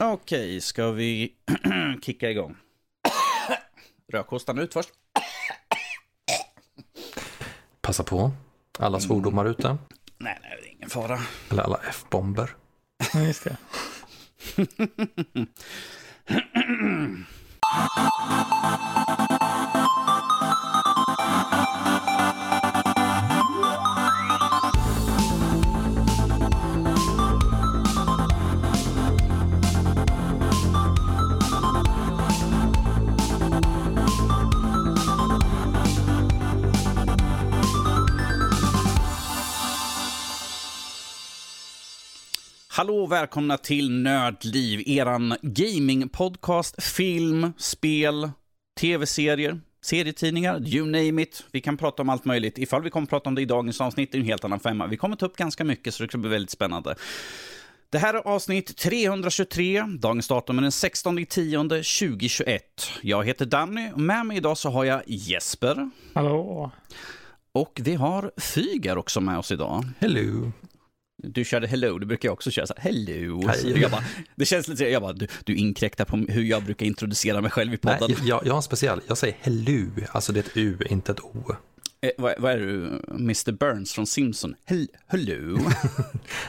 Okej, ska vi kicka igång? Rökhostan ut först. Passa på. Alla svordomar ute. Nej, nej, det är ingen fara. Eller alla F-bomber. Ja, just det. Hallå och välkomna till Nördliv, eran gamingpodcast, film, spel, tv-serier, serietidningar, you name it. Vi kan prata om allt möjligt. Ifall vi kommer prata om det i dagens avsnitt är en helt annan femma. Vi kommer ta upp ganska mycket så det ska bli väldigt spännande. Det här är avsnitt 323. Dagens datum är den 16 10 2021. Jag heter Danny och med mig idag så har jag Jesper. Hallå. Och vi har Fygar också med oss idag. Hello. Du körde hello, du brukar jag också köra så här, hello. Så jag bara, det känns lite, jag bara, du, du inkräktar på hur jag brukar introducera mig själv i Nej, podden. jag, jag har en speciell. Jag säger hello. Alltså det är ett U, inte ett O. Eh, vad, vad är du, Mr Burns från Simpson? Hel, hello.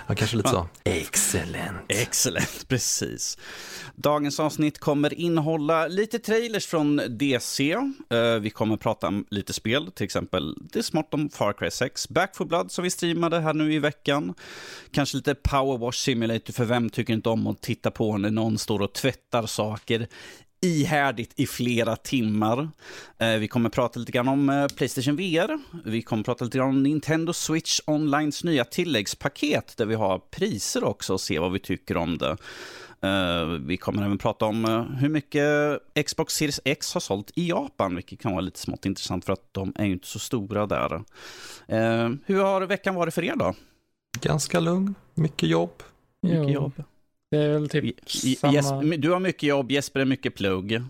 Ja, kanske lite så. Excellent. Excellent, precis. Dagens avsnitt kommer innehålla lite trailers från DC. Eh, vi kommer prata om lite spel, till exempel det är smart om Far Cry 6, Back for Blood som vi streamade här nu i veckan. Kanske lite Power Wash Simulator, för vem tycker inte om att titta på när någon står och tvättar saker ihärdigt i flera timmar. Eh, vi kommer prata lite grann om eh, Playstation VR. Vi kommer prata lite grann om Nintendo Switch Onlines nya tilläggspaket där vi har priser också och se vad vi tycker om det. Eh, vi kommer även prata om eh, hur mycket Xbox Series X har sålt i Japan, vilket kan vara lite smått intressant för att de är ju inte så stora där. Eh, hur har veckan varit för er då? Ganska lugn. Mycket jobb. Mycket Jo, jobb. Det är väl typ I- samma... Jesper, du har mycket jobb, Jesper är mycket plugg.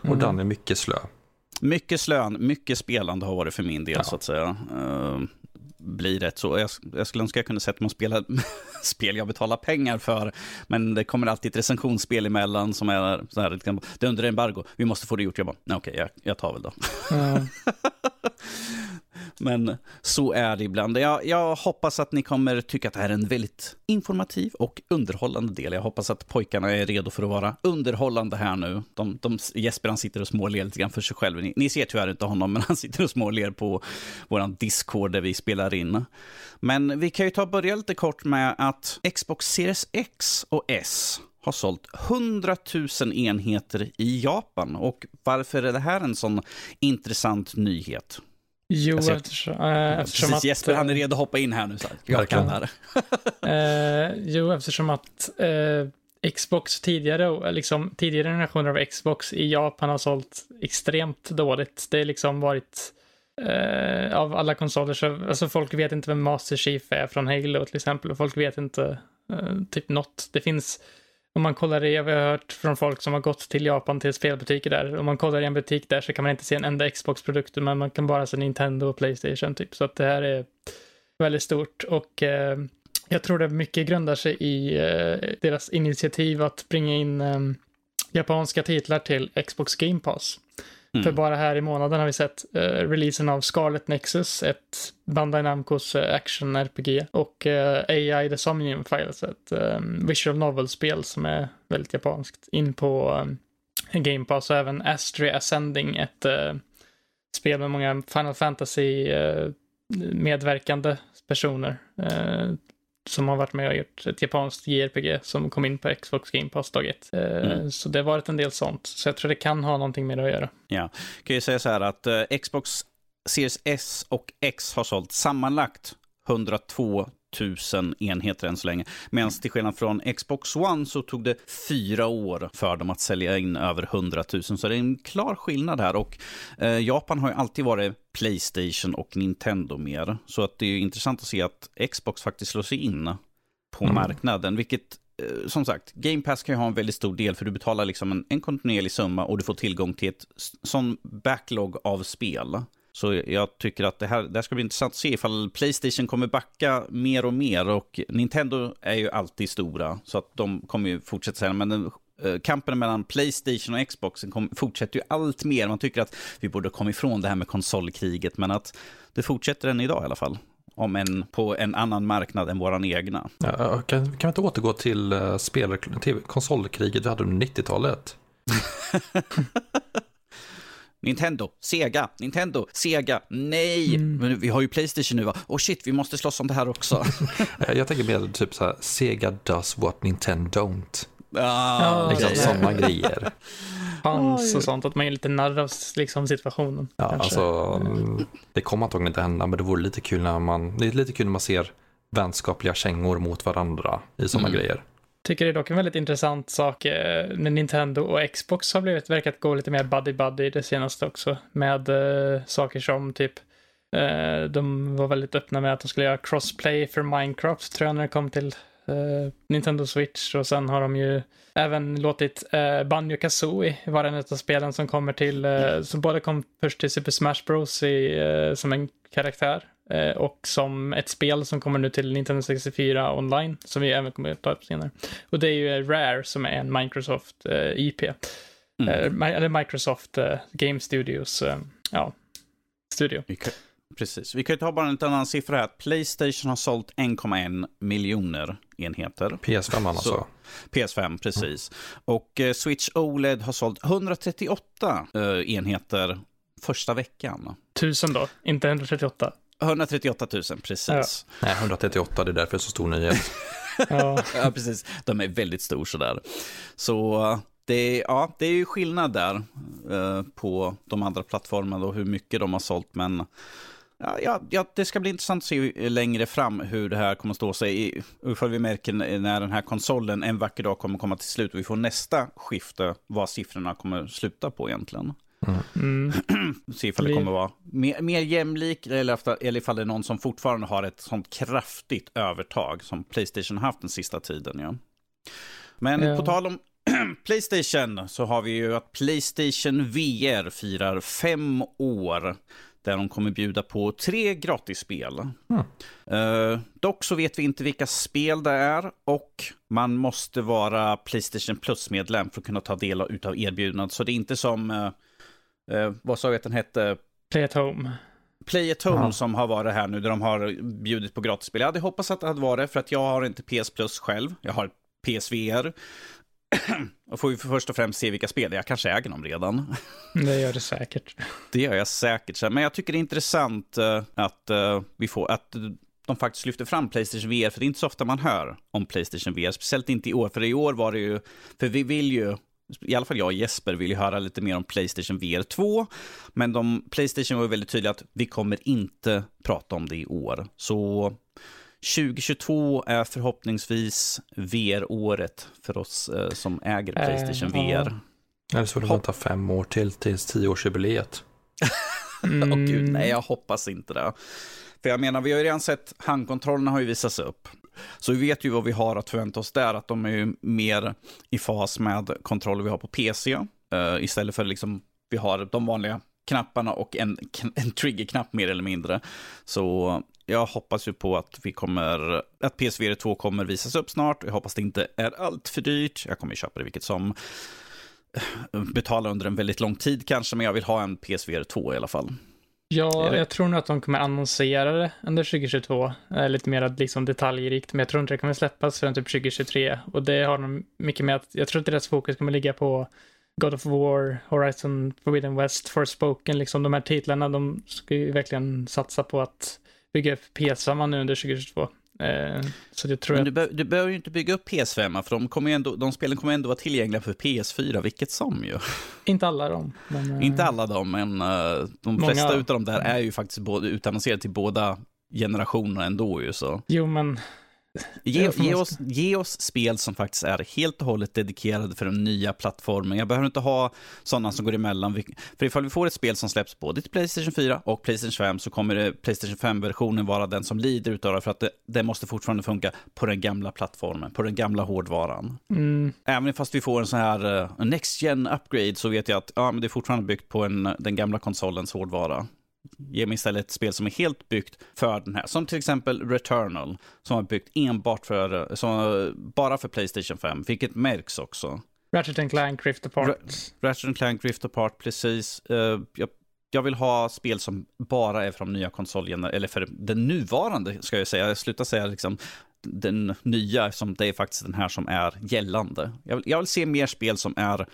Och Mm. Dan är mycket slö. Mycket slön, mycket spelande har varit för min del Ja. så att säga. Uh, blir rätt så. Jag, jag skulle önska jag kunde sätta mig och spela spel jag betalar pengar för. Men det kommer alltid ett recensionsspel emellan som är så här, liksom, det är under embargo. Vi måste få det gjort. Jag bara, nej, okej, jag, jag tar väl då. Ja. Men så är det ibland. Jag, jag hoppas att ni kommer tycka att det här är en väldigt informativ och underhållande del. Jag hoppas att pojkarna är redo för att vara underhållande här nu. De, de, Jesper han sitter och småler lite grann för sig själv. Ni, ni ser tyvärr inte honom, men han sitter och småler på vår Discord där vi spelar in. Men vi kan ju ta och börja lite kort med att Xbox Series X och S har sålt 100 000 enheter i Japan. Och varför är det här en sån intressant nyhet? Jo, ser- eftersom, äh, eftersom Precis, att... Jesper han är redo att hoppa in här nu. Så här. Jag kan det här. eh, jo, eftersom att eh, Xbox tidigare, och, liksom, tidigare generationer av Xbox i Japan har sålt extremt dåligt. Det har liksom varit eh, av alla konsoler så, alltså folk vet inte vem Master Chief är från Halo till exempel. Och folk vet inte eh, typ något. Det finns, om man kollar i, jag har hört från folk som har gått till Japan till spelbutiker där. Om man kollar i en butik där så kan man inte se en enda Xbox-produkt, men man kan bara se Nintendo och Playstation typ. Så att det här är väldigt stort och eh, jag tror det mycket grundar sig i eh, deras initiativ att bringa in eh, japanska titlar till Xbox Game Pass. Mm. För bara här i månaden har vi sett uh, releasen av Scarlet Nexus, ett Bandai Namcos eh, uh, action-RPG och eh, uh, AI The Somnium Files, ett um, visual novel-spel som är väldigt japanskt, in på um, Game Pass och även Astria Ascending, ett spel med många Final Fantasy-medverkande personer som har varit med och gjort ett japanskt JRPG som kom in på Xbox Game Pass dag ett. Eh, Mm. Så det har varit en del sånt. Så jag tror det kan ha någonting med det att göra. Ja, kan ju säga så här att eh, Xbox Series S och X har sålt sammanlagt 102 000 enheter än så länge. Medan till skillnad från Xbox One så tog det fyra år för dem att sälja in över 100 000. Så det är en klar skillnad här. Och eh, Japan har ju alltid varit Playstation och Nintendo mer. Så att det är ju intressant att se att Xbox faktiskt slår sig in på Mm. marknaden. Vilket eh, som sagt, Game Pass kan ju ha en väldigt stor del för du betalar liksom en, en kontinuerlig summa och du får tillgång till ett sån backlog av spel. Så jag tycker att det här, det här ska bli intressant att se ifall Playstation kommer backa mer och mer. Och Nintendo är ju alltid stora, så att de kommer ju fortsätta säga men kampen mellan Playstation och Xbox kom, fortsätter ju allt mer. Man tycker att vi borde komma ifrån det här med konsolkriget, men att det fortsätter än idag i alla fall. Om en på en annan marknad än våran egna. Ja, kan, kan vi inte återgå till, uh, spel, till konsolkriget vi hade under 90-talet? Nintendo, Sega, Nintendo, Sega, nej! Mm. Men vi har ju Playstation nu va? Oh shit, vi måste slåss om det här också. jag tänker mer typ så här, Sega does what Nintendo don't. Ah, liksom okay. sådana grejer. Fans och sånt, att man är lite narr av liksom, situationen. Ja, kanske. alltså, det kommer antagligen inte hända, men det vore lite kul när man, det är lite kul när man ser vänskapliga kängor mot varandra i sådana mm. grejer tycker det är dock en väldigt intressant sak eh, när Nintendo och Xbox har blivit, verkat gå lite mer buddy-buddy det senaste också. Med eh, saker som typ, eh, de var väldigt öppna med att de skulle göra crossplay för Minecraft tror jag när det kom till eh, Nintendo Switch. Och sen har de ju även låtit eh, Banjo Kazooie vara en av spelen som kommer till, eh, som både kom först till Super Smash Bros i, eh, som en karaktär Eh, och som ett spel som kommer nu till Nintendo 64 online, som vi även kommer att ta upp senare. Och det är ju Rare som är en Microsoft eh, IP. Mm. Eh, eller Microsoft Game Studios, ja, studio. Vi precis. Vi kan ju ta bara en liten annan siffra här. Playstation har sålt 1,1 miljoner enheter. PS5 alltså. PS5, precis. Mm. Och Switch OLED har sålt 138 enheter första veckan. Tusen då, inte 138. 138 000, precis. Ja. Nej, 138, det är därför det är så stor nyhet. ja. ja, precis. De är väldigt stor sådär. Så det är, ja, det är ju skillnad där eh, på de andra plattformarna och hur mycket de har sålt. Men ja, ja, det ska bli intressant att se längre fram hur det här kommer att stå sig. Ifall vi märker när den här konsolen en vacker dag kommer komma till slut och vi får nästa skifte, vad siffrorna kommer sluta på egentligen. Mm. Se ifall det kommer vara mer, mer jämlik eller, eller ifall det är någon som fortfarande har ett sånt kraftigt övertag som Playstation har haft den sista tiden. Ja. Men ja. på tal om Playstation så har vi ju att Playstation VR firar fem år där de kommer bjuda på tre gratisspel. Mm. Uh, dock så vet vi inte vilka spel det är och man måste vara Playstation Plus-medlem för att kunna ta del av erbjudandet. Så det är inte som uh, eh, vad sa vi att den hette? Play at Home. Play at Home ja. som har varit här nu, där de har bjudit på gratisspel. Jag hade hoppats att det hade varit, för att jag har inte PS Plus själv. Jag har PSVR. Och får vi först och främst se vilka spel, jag kanske äger dem redan. Det gör det säkert. Det gör jag säkert. Men jag tycker det är intressant uh, att uh, vi får, att de faktiskt lyfter fram Playstation VR, för det är inte så ofta man hör om Playstation VR, speciellt inte i år, för i år var det ju, för vi vill ju i alla fall jag och Jesper vill ju höra lite mer om Playstation VR 2. Men de, Playstation var ju väldigt tydliga att vi kommer inte prata om det i år. Så 2022 är förhoppningsvis VR-året för oss eh, som äger Playstation äh, VR. Eller så får du vänta fem år till tills tioårsjubileet. mm. oh, gud, nej, jag hoppas inte det. För jag menar, vi har ju redan sett handkontrollerna har ju visats upp. Så vi vet ju vad vi har att förvänta oss där, att de är mer i fas med kontroller vi har på PC. Uh, eh, istället för liksom, vi har de vanliga knapparna och en, en triggerknapp mer eller mindre. Så jag hoppas ju på att vi kommer, att PSVR 2 kommer visas upp snart. Jag hoppas det inte är allt för dyrt. Jag kommer köpa det vilket som. Betala under en väldigt lång tid kanske, men jag vill ha en PSVR 2 i alla fall. Ja, jag tror nog att de kommer annonsera det under 2022. Lite mer liksom detaljrikt, men jag tror inte det kommer släppas förrän typ 2023. Och det har de mycket med att, jag tror att deras fokus kommer ligga på God of War, Horizon Forbidden West, Forspoken, liksom de här titlarna, de ska ju verkligen satsa på att bygga upp PS5 nu under 2022. Eh, så jag tror Men du, be du behöver ju inte bygga upp PS5, för de, kommer ändå, de spelen kommer ändå vara tillgängliga för PS4, vilket som ju. Inte alla de. Men, eh, inte alla de, men uh, de många... flesta av dem där är ju faktiskt både, utannonserade till båda generationer ändå ju så. Jo, men Ge, ge, oss, ge oss spel som faktiskt är helt och hållet dedikerade för den nya plattformen. Jag behöver inte ha sådana som går emellan. För ifall vi får ett spel som släpps både till Playstation 4 och Playstation 5 så kommer det, Playstation 5-versionen vara den som lider utav det för att det, det, måste fortfarande funka på den gamla plattformen, på den gamla hårdvaran. Mm. Även fast vi får en sån här uh, Next Gen upgrade så vet jag att ja, men det är fortfarande byggt på en, den gamla konsolens hårdvara. Ge mig istället ett spel som är helt byggt för den här. Som till exempel Returnal, som är byggt enbart för, som, bara för Playstation 5, vilket märks också. Ratchet Clank Rift Apart. Ratchet Clank Rift Apart, precis. Uh, jag, jag, vill ha spel som bara är för de nya konsolerna, eller för den nuvarande, ska jag säga. Jag slutar säga liksom den nya, som det är faktiskt den här som är gällande. Jag vill, jag vill se mer spel som är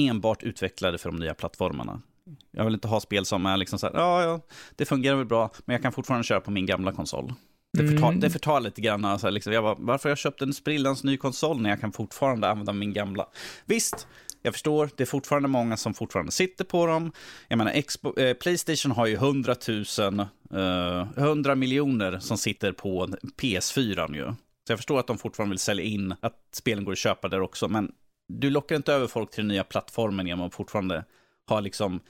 enbart utvecklade för de nya plattformarna. Jag vill inte ha spel som är liksom så här, ja, ja, det fungerar väl bra, men jag kan fortfarande köra på min gamla konsol. Det förtar, mm. det förtar lite grann, alltså, liksom, jag bara, varför har jag köpt en sprillans ny konsol när jag kan fortfarande använda min gamla? Visst, jag förstår, det är fortfarande många som fortfarande sitter på dem. Jag menar, Expo, eh, Playstation har ju 100 000, eh, 100 miljoner som sitter på PS4 ju. Så jag förstår att de fortfarande vill sälja in att spelen går att köpa där också, men du lockar inte över folk till den nya plattformen genom att fortfarande ha liksom,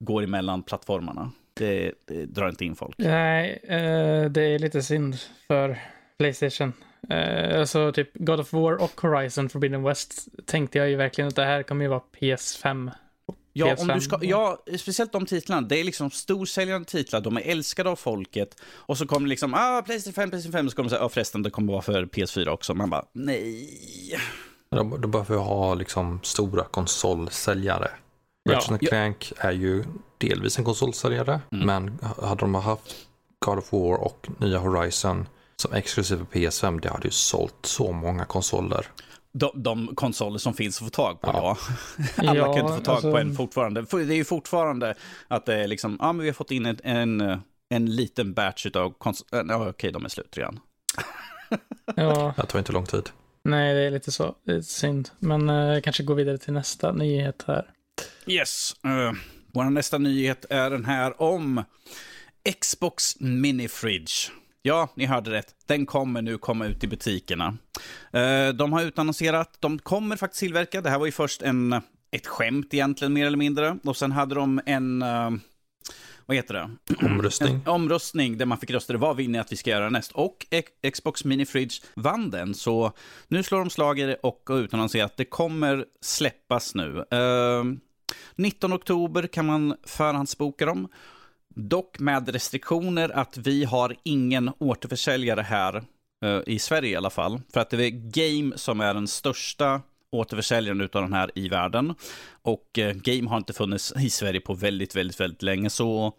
går emellan plattformarna. Det, det drar inte in folk. Nej, eh, det är lite synd för Playstation. Eh, alltså typ God of War och Horizon Forbidden West tänkte jag ju verkligen att det här kommer ju vara PS5. Ja, PS5. Om du ska, ja, speciellt de titlarna. Det är liksom storsäljande titlar, de är älskade av folket. Och så kommer det liksom, ah, Playstation 5, Playstation 5, så kommer det säga, ah, förresten, det kommer vara för PS4 också. Man bara, nej. De, de behöver ha liksom stora konsolsäljare. Ratchet ja. Clank är ju delvis en konsolsäljare, mm. men hade de haft God of War och nya Horizon som exklusiva PS5, det hade ju sålt så många konsoler. De, de konsoler som finns att få tag på, ja. ja. Alla ja, kan inte få tag alltså... på en fortfarande. Det är ju fortfarande att det är liksom, ja men vi har fått in en, en, en liten batch av konsoler. Ja, okej, de är slut redan. ja. Det tar inte lång tid. Nej, det är lite så. Det är synd. Men uh, kanske gå vidare till nästa nyhet här. Yes. Uh, vår nästa nyhet är den här om Xbox Mini Fridge. Ja, ni hörde rätt. Den kommer nu komma ut i butikerna. Uh, de har utannonserat, de kommer faktiskt tillverka. Det här var ju först en, ett skämt egentligen, mer eller mindre. Och sen hade de en... Uh, vad heter det? Omröstning. En omröstning där man fick rösta. Vad vill ni att vi ska göra näst? Och Xbox Mini Fridge vann den. Så nu slår de slag i det och utannonserar att det kommer släppas nu. Uh, 19 oktober kan man förhandsboka dem. Dock med restriktioner att vi har ingen återförsäljare här eh, i Sverige i alla fall. För att det är Game som är den största återförsäljaren av den här i världen. Och eh, Game har inte funnits i Sverige på väldigt, väldigt, väldigt länge. Så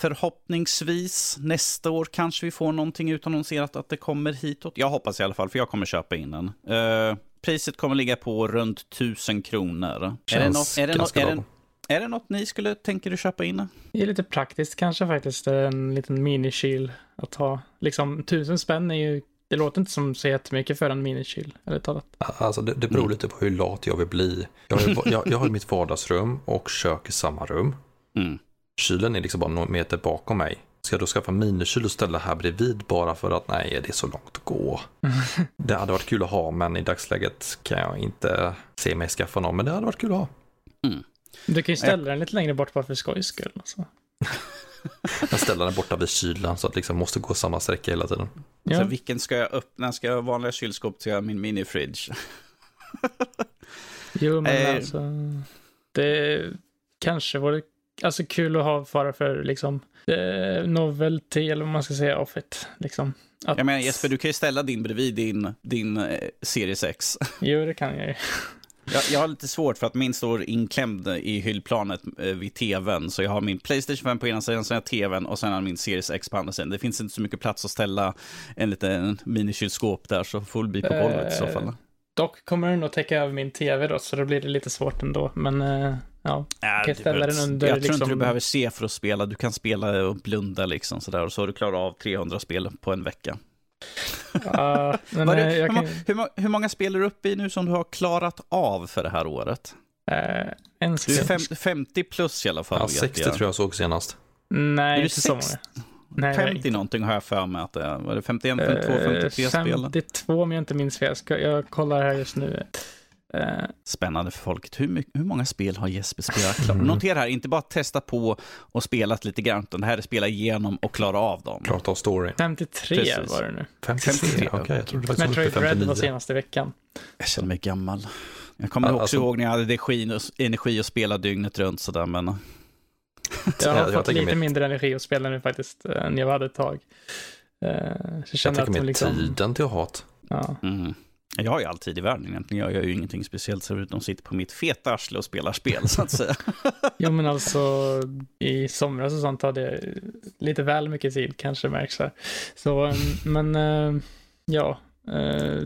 förhoppningsvis nästa år kanske vi får någonting utannonserat att det kommer hitåt. Jag hoppas i alla fall, för jag kommer köpa in den. Uh, priset kommer ligga på runt 1000 kronor. Känns är det något, är det något, är det, är det något ni skulle tänka er köpa in? Det är lite praktiskt kanske faktiskt, en liten minikyl att ha. Liksom tusen spänn är ju, det låter inte som så jättemycket för en minikyl, eller talat. Alltså det, det beror mm. lite på hur lat jag vill bli. Jag har, jag, jag har mitt vardagsrum och kök i samma rum. Mm. Kylen är liksom bara några meter bakom mig. Ska jag då skaffa minikyl och ställa här bredvid bara för att nej, det är så långt att gå. det hade varit kul att ha, men i dagsläget kan jag inte se mig skaffa någon, men det hade varit kul att ha. Mm. Du kan ju ställa den lite längre bort bara för skojs skull. Alltså. jag ställer den borta vid kylan så att liksom måste gå samma sträcka hela tiden. Ja. Så vilken ska jag öppna? Ska jag ha vanliga kylskåp till min mini-fridge? jo, men eh. alltså. Det kanske vore alltså, kul att ha bara för liksom eh, novelty eller vad man ska säga of it. Liksom. Att... Jag menar Jesper, du kan ju ställa din bredvid din, din eh, Series X. jo, det kan jag ju. Jag, jag, har lite svårt för att min står inklämd i hyllplanet eh, vid tvn. Så jag har min Playstation 5 på ena sidan, sen har jag tvn och sen har min Series X på andra sidan. Det finns inte så mycket plats att ställa en liten minikylskåp där, så får det bli på golvet i så fall. Eh, dock kommer den att täcka över min tv då, så då blir det lite svårt ändå. Men uh, ja, äh, kan ställa den under. Jag tror liksom... inte du behöver se för att spela. Du kan spela och blunda liksom sådär. Och så har du klarat av 300 spel på en vecka. Uh, men, det, hur, kan... hur, hur, många spel är du uppe i nu som du har klarat av för det här året? Uh, en du är fem, 50 plus i alla fall. Ja, 60 jag. tror jag såg senast. Nej, inte så många. Nej, 50 någonting har jag för mig att det är. Var det 51, 52, 53 spel? 52 om jag inte minns fel. Jag, jag kollar här just nu. Eh, Spännande för folket. Hur, hur många spel har Jesper spelat klart? Mm. Notera här, inte bara testa på och spelat lite grann, utan det här är spela igenom och klara av dem. Klart av story. 53 Precis. var det nu. 53, okej. Okay, jag trodde det var Metroid Dread var senaste veckan. Jag känner mig gammal. Jag kommer också alltså, ihåg när jag hade energi, energi att spela dygnet runt sådär, men... Jag har Jag fått tänker lite mig- mindre energi att spela nu faktiskt än jag hade ett tag. Eh, Så jag Jag tänker att mig liksom, tiden till att ha det. ja. Mm. Jag har ju all tid i världen egentligen. Jag gör ju ingenting speciellt förutom att sitta på mitt feta arsle och spelar spel så att säga. Jo men alltså i somras och sånt hade jag lite väl mycket tid kanske märks här. Så eh, men eh, ja. eh,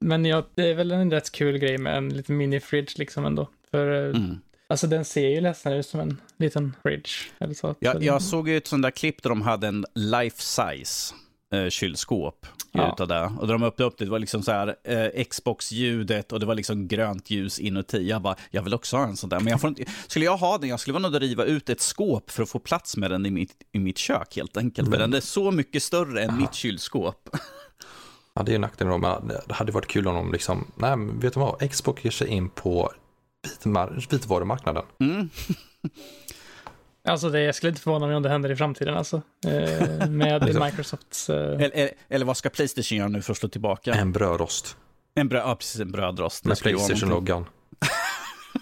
Men ja, det är väl en rätt kul grej med en liten mini-fridge liksom ändå. För eh, Mm. alltså den ser ju nästan ut som en liten fridge. Eller så. Jag, jag såg ju ett sånt där klipp där de hade en life size eh, kylskåp Ja. utav det. Och de öppnade upp det, det var liksom så här eh, Xbox-ljudet och det var liksom grönt ljus inuti. Jag bara, jag vill också ha en sån där. Men jag får inte, skulle jag ha den, jag skulle vara att riva ut ett skåp för att få plats med den i mitt, i mitt kök helt enkelt. För Men- den är så mycket större än mitt kylskåp. Ja, det är nackdelen det hade varit kul om de liksom, nej vet du vad, Xbox ger sig in på vitvarumarknaden. Mm. Alltså det jag skulle inte förvåna mig om det händer i framtiden alltså. Eh, med. Microsofts... Eh, Eller, eller, eller vad ska Playstation göra nu för att slå tillbaka? En brödrost En, bröd, ja, precis, en brödrost. Med. Playstation-loggan.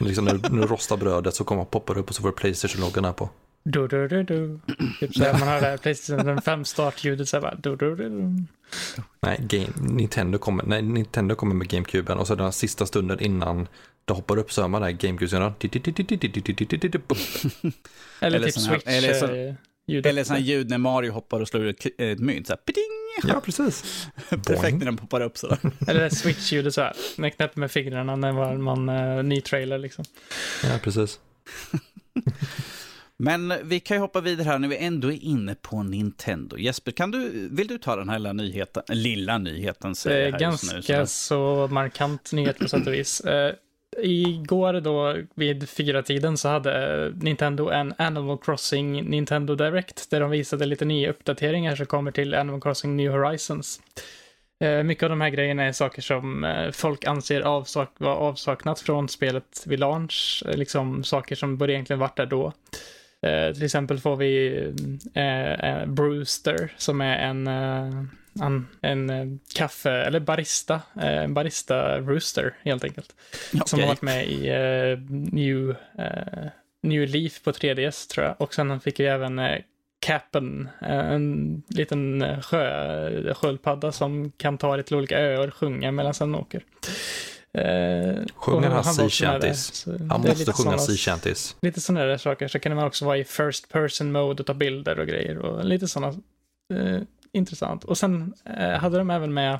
liksom när, du- när du rostar brödet så kommer poppar upp och så får du Playstation-loggan här på. du, du, du, du. Typ såhär, man hör det här Playstation 5 startljudet såhär bara du, du, du, du. Nej, game, Nintendo, kommer, nej, Nintendo kommer med GameCuben och så den här sista stunden innan det hoppar upp så hör man det här GameCube-ljudet. Eller, Eller typ här- switch eller så- eh. Eller sådana ljud när Mario hoppar och slår ut ett mynt. Så här! Ja, precis. Perfekt när den poppar upp sådär. Eller det switch-ljudet såhär. När jag knäpper med fingrarna när man, uh, ny trailer liksom. Ja, precis. Men vi kan ju hoppa vidare här när vi ändå är inne på Nintendo. Jesper, kan du, vill du ta den här lilla nyheten? Lilla nyheten Det säger är jag här just nu. ganska så markant nyhet på sätt och vis. Igår då vid fyra tiden så hade eh, Nintendo en Animal Crossing Nintendo Direct där de visade lite nya uppdateringar som kommer till Animal Crossing New Horizons. Eh, mycket av de här grejerna är saker som eh, folk anser avsak var avsaknat från spelet vid launch. Liksom saker som borde egentligen varit där då. Eh, till exempel får vi eh, eh, Brewster som är en, eh, en, en eh, kaffe, eller barista, en barista rooster helt enkelt. Som Okej. har varit med i New, New Leaf på 3DS tror jag. Och sen fick vi även Cappen, eh, en liten sjö, sköldpadda som kan ta dig till olika öar och sjunga medan han åker. Eh, Sjunger han sea shanties? Han måste sjunga sea shanties. Lite sådana där saker. Så kan man också vara i first person mode och ta bilder och grejer och lite sådana. Eh, intressant. Och sen eh, hade de även med,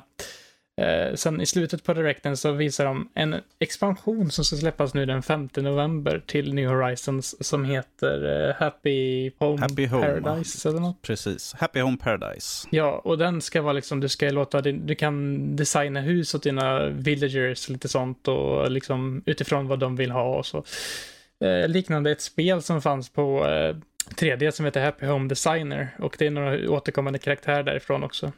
eh, sen i slutet på direkten så visar de en expansion som ska släppas nu den 5 november till New Horizons som heter eh, Happy Home Happy Home. Paradise eller något. Precis. Happy Home Paradise. Ja, och den ska vara liksom, du ska låta din, du kan designa hus åt dina villagers lite sånt och liksom utifrån vad de vill ha och så. Eh, liknande ett spel som fanns på eh, 3D som heter Happy Home Designer och det är några återkommande karaktärer därifrån också.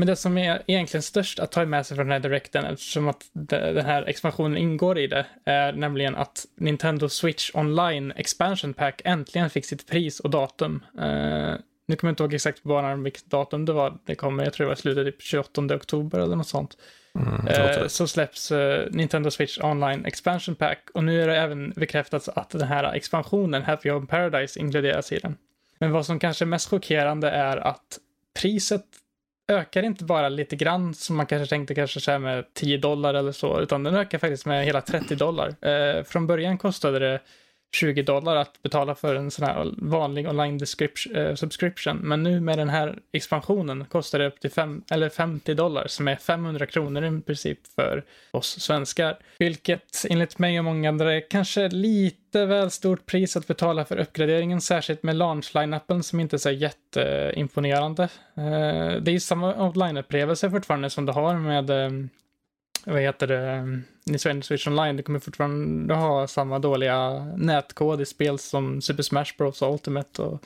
Men det som är egentligen störst att ta med sig från den här direkten, eftersom att de- den här expansionen ingår i det, är nämligen att Nintendo Switch Online Expansion Pack äntligen fick sitt pris och datum. Eh, nu kommer jag inte ihåg exakt banan vilket datum det var. Det kommer, jag tror det var slutet typ 28 oktober eller något sånt. Mm, det. så släpps eh, Nintendo Switch Online Expansion Pack och nu är det även bekräftat att den här expansionen, Happy Home Paradise, inkluderas i den. Men vad som kanske är mest chockerande är att priset ökar inte bara lite grann som man kanske tänkte kanske så här med 10 dollar eller så, utan den ökar faktiskt med hela 30 dollar. Eh, från början kostade det 20 dollar att betala för en sån här vanlig online eh, subscription. Men nu med den här expansionen kostar det upp till fem, eller 50 dollar som är 500 kronor i princip för oss svenskar. Vilket enligt mig och många andra är kanske lite väl stort pris att betala för uppgraderingen, särskilt med launch line som inte är så jätteimponerande. Eh, det är ju samma online-upplevelse fortfarande som du har med eh, vad heter det, Nintendo Switch Online, du kommer fortfarande ha samma dåliga nätkod i spel som Super Smash Bros Ultimate och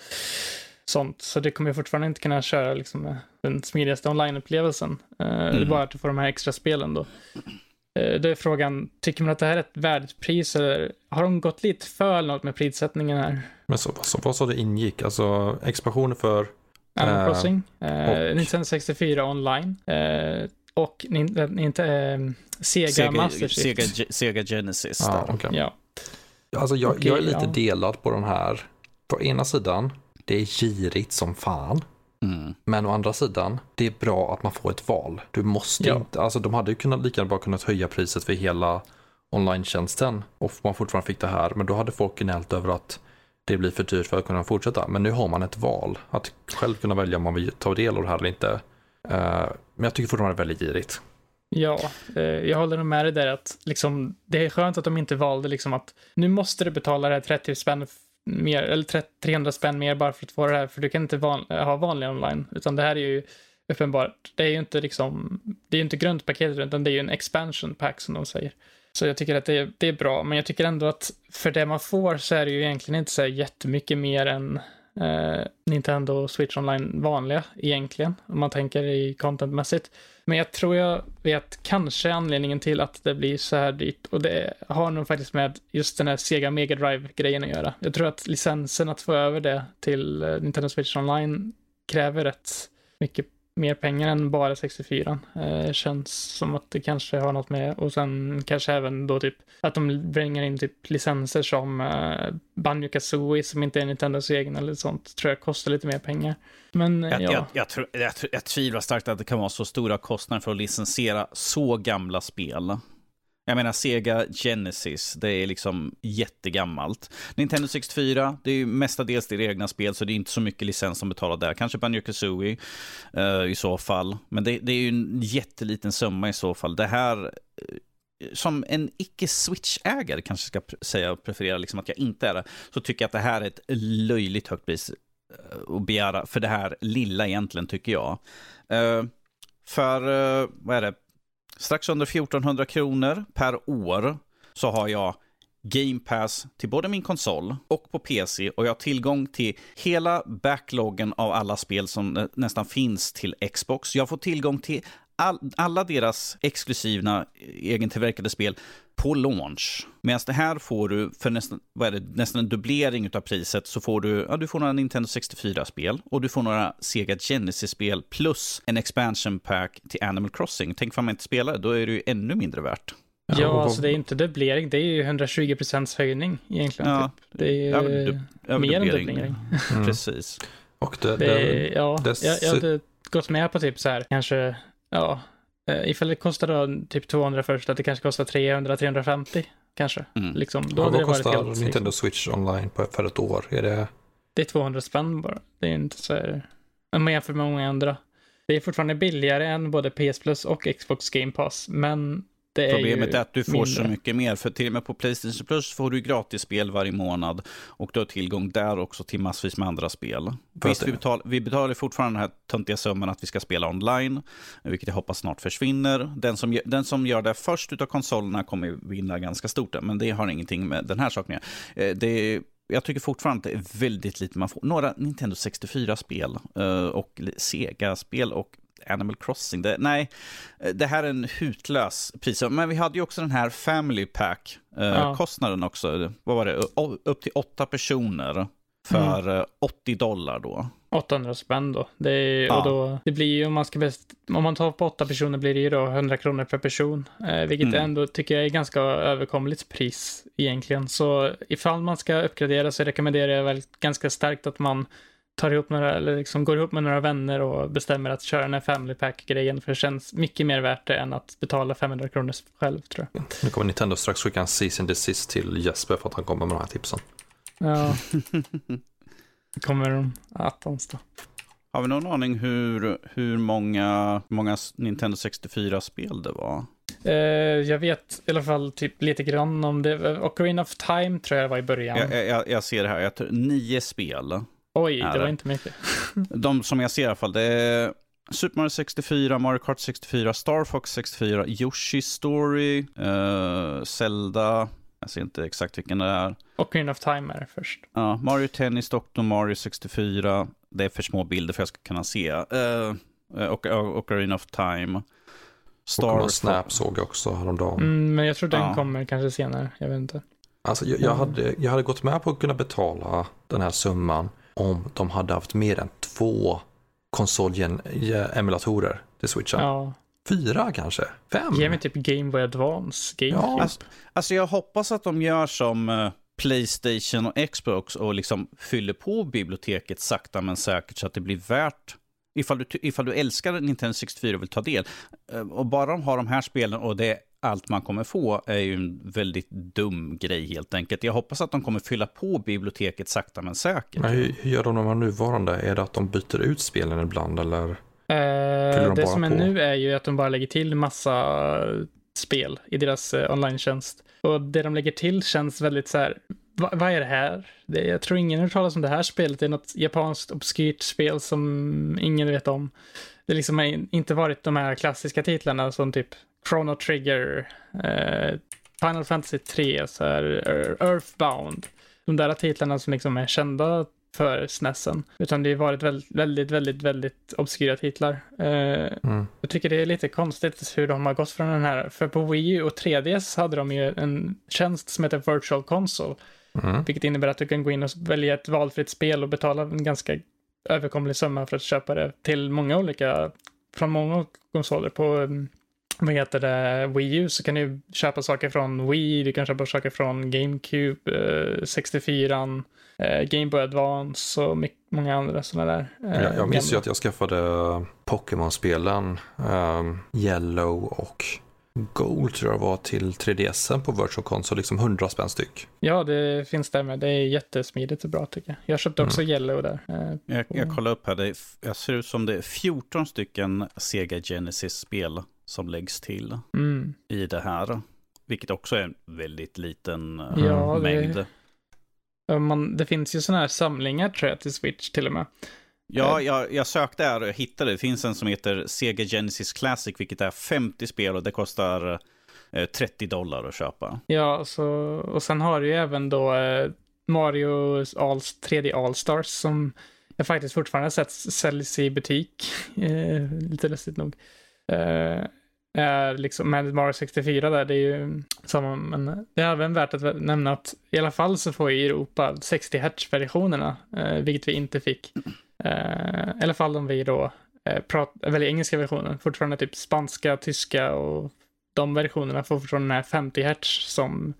sånt. Så det kommer fortfarande inte kunna köra liksom den smidigaste online-upplevelsen. Eh, Det är Mm. bara att du får de här extra spelen då. Eh, Det är frågan, tycker man att det här är ett värdigt pris eller har de gått lite för långt med prissättningen här? Men så, så, vad sa det ingick? Alltså expansioner för... Animal Eh, Crossing, eh, och- Nintendo 64 online eh, och nin- inte, eh, Sega, Sega, Master Chief. Sega, Sega Genesis. Ja, där. okej. Ja. Alltså jag, Okej, jag är lite ja. delad på den här på ena sidan, det är girigt som fan. Mm. Men å andra sidan, det är bra att man får ett val. Du måste ja. inte, alltså de hade ju kunnat, lika bra kunnat höja priset för hela online-tjänsten och man fortfarande fick det här. Men då hade folk gnällt över att det blir för dyrt för att kunna fortsätta. Men nu har man ett val. Att själv kunna välja om man vill ta del av det här eller inte. Eh, men jag tycker fortfarande det är väldigt girigt. Ja, eh, jag håller nog med dig där att liksom, det är skönt att de inte valde liksom att nu måste du betala det här 30 spänn mer, eller 300 spänn mer bara för att få det här, för du kan inte van, ha vanlig online, utan det här är ju uppenbart, det är ju inte liksom, det är ju inte grundpaketet, utan det är ju en expansion pack som de säger. Så jag tycker att det, det är bra, men jag tycker ändå att för det man får så är det ju egentligen inte så jättemycket mer än eh, Nintendo Switch Online vanliga egentligen, om man tänker i contentmässigt. Men jag tror jag vet kanske anledningen till att det blir så här dyrt och det har nog faktiskt med just den här Sega Mega Drive-grejen att göra. Jag tror att licensen att få över det till eh, Nintendo Switch Online kräver rätt mycket mer pengar än bara 64. Eh, känns som att det kanske har något med och sen kanske även då typ att de bringar in typ licenser som eh, Banjo Kazooie som inte är Nintendos egen eller sånt tror jag kostar lite mer pengar. Men jag, ja. jag, jag, tror, jag, jag tvivlar starkt att det kan vara så stora kostnader för att licensiera så gamla spel. Jag menar Sega Genesis, det är liksom jättegammalt. Nintendo 64, det är ju mestadels deras egna spel, så det är inte så mycket licens som betalar där. Kanske Banjo Kazooie uh, i så fall. Men det, det, är ju en jätteliten summa i så fall. Det här, eh, som en icke-switch-ägare kanske ska säga och preferera liksom att jag inte är det, så tycker jag att det här är ett löjligt högt pris eh, att begära för det här lilla egentligen, tycker jag. för, vad är det, strax under 1400 kronor per år så har jag Game Pass till både min konsol och på PC och jag har tillgång till hela backloggen av alla spel som nästan finns till Xbox. Jag får tillgång till all, alla deras exklusiva egentillverkade spel på launch. Medan det här får du för nästan, vad är det, nästan en dubblering av priset så får du, ja, du får några Nintendo 64-spel och du får några Sega Genesis-spel plus en expansion pack till Animal Crossing. Tänk om man inte spelar, då är det ju ännu mindre värt. Ja, ja alltså det är inte dubblering, det är ju 120 höjning egentligen. Ja, typ. Det är ju ja, mer än dubblering. Mm. Precis. Och det, det, det ja, det, jag, jag hade gått med på typ så här, kanske, ja, Uh, ifall det kostar typ 200 först, att det kanske kostar 300-350 kanske. Mm. Liksom, då ja, vad kostar helt, Nintendo liksom. Switch online på, för ett år? Är det... det är 200 spänn bara. Det är inte så här, om man jämför med många andra. Det är fortfarande billigare än både PS Plus och Xbox Game Pass, men det Problemet är, är, att du får mindre. så mycket mer, för till och med på Playstation Plus får du gratis spel varje månad och du har tillgång där också till massvis med andra spel. Visst, vi, betal, vi betalar fortfarande den här töntiga summan att vi ska spela online, vilket jag hoppas snart försvinner. Den som, den som gör det först utav konsolerna kommer vinna ganska stort, men det har ingenting med den här saken eh, det jag tycker fortfarande att det är väldigt lite man får. Några Nintendo 64-spel uh, och Sega-spel och Animal Crossing. Det, nej, det här är en hutlös pris. Men vi hade ju också den här Family Pack-kostnaden eh, ja. också. Vad var det? Upp till åtta personer för mm. 80 eh, dollar då. 800 spänn då. Det, är, ja. och då, det blir ju om man ska best, om man tar på åtta personer blir det ju då 100 kronor per person. Eh, vilket mm. ändå tycker jag är ganska överkomligt pris egentligen. Så ifall man ska uppgradera så rekommenderar jag väl ganska starkt att man tar ihop några, eller liksom går ihop med några vänner och bestämmer att köra den här Family Pack-grejen, för det känns mycket mer värt det än att betala 500 kronor själv, tror jag. Nu kommer Nintendo strax skicka en season desist till Jesper för att han kommer med de här tipsen. Ja. kommer de attans då. Har vi någon aning hur, hur många, många Nintendo 64-spel det var? Uh, jag vet i alla fall typ lite grann om det. Ocarina of Time tror jag var i början. Jag, jag, jag ser det här, jag tror nio spel. Oj, det var inte mycket. De som jag ser i alla fall, det är Super Mario 64, Mario Kart 64, Star Fox 64, Yoshi Story, uh, Zelda, jag ser inte exakt vilken det är. Ocarina of Time är det först. Ja, Mario Tennis, Dr. Mario 64. Det är för små bilder för att jag ska kunna se. Uh, och, och, Ocarina of Time. Star och Snap såg jag också häromdagen. Mm, men jag tror den ja. kommer kanske senare, jag vet inte. Alltså jag, jag, hade, jag hade gått med på att kunna betala den här summan om de hade haft mer än två konsolemulatorer till switchen. Ja. Fyra kanske? Fem? Ge mig typ Game Boy Advance. Game ja. Alltså, alltså, jag hoppas att de gör som, eh, Playstation och Xbox och liksom fyller på biblioteket sakta men säkert så att det blir värt ifall du, ifall du älskar Nintendo 64 och vill ta del. Eh, och bara de har de här spelen och det är allt man kommer få är ju en väldigt dum grej helt enkelt. Jag hoppas att de kommer fylla på biblioteket sakta men säkert. Men hur, hur gör de med de nuvarande? Är det att de byter ut spelen ibland eller? Eh, de det som är på? nu är ju att de bara lägger till massa spel i deras eh, online-tjänst. Och det de lägger till känns väldigt så här, Va, vad är det här? Det, jag tror ingen har hört talas om det här spelet. Det är något japanskt obskyrt spel som ingen vet om. Det liksom har inte varit de här klassiska titlarna som typ Chrono Trigger, eh, Final Fantasy 3, så här, Earthbound. De där titlarna som liksom är kända för SNESen. Utan det har varit väldigt, väldigt, väldigt, väldigt obskyra titlar. Eh, mm. Jag tycker det är lite konstigt hur de har gått från den här, för på Wii U och 3DS hade de ju en tjänst som heter Virtual Console. Mm. Vilket innebär att du kan gå in och välja ett valfritt spel och betala en ganska överkomlig summa för att köpa det till många olika, från många konsoler. På mm, vad heter det, Wii U så kan du köpa saker från Wii, du kan köpa saker från GameCube, eh, 64, eh, Game Boy Advance och mycket, många andra sådana där. Eh, jag, jag minns ju att jag skaffade Pokémon-spelen um, Yellow och Gold tror jag var till 3DS på Virtual Console, liksom 100 spänn styck. Ja, det finns där med. Det är jättesmidigt och bra tycker jag. Jag köpte också mm. Yellow där. Eh, jag, jag kollar upp här, det är, ser ut som det är 14 stycken Sega Genesis-spel som läggs till mm. i det här. Vilket också är en väldigt liten eh, ja, mängd. Det, man, det finns ju sådana här samlingar tror jag till Switch till och med. Ja, eh. jag, jag sökte här och hittade. Det finns en som heter Sega Genesis Classic, vilket är 50 spel och det kostar 30 eh, dollar att köpa. Ja, så, och sen har du ju även då Mario Alls, 3D All-Stars som jag faktiskt fortfarande sett säljs i butik. Lite lustigt nog. Eh, är liksom med Mario 64 där, det är ju samma, men det är även värt att nämna att i alla fall så får ju Europa 60 Hz-versionerna, eh, vilket vi inte fick. Eh, I alla fall om vi då eh, pratar, väljer engelska versionen, fortfarande typ spanska, tyska och de versionerna får fortfarande den här 50 Hz som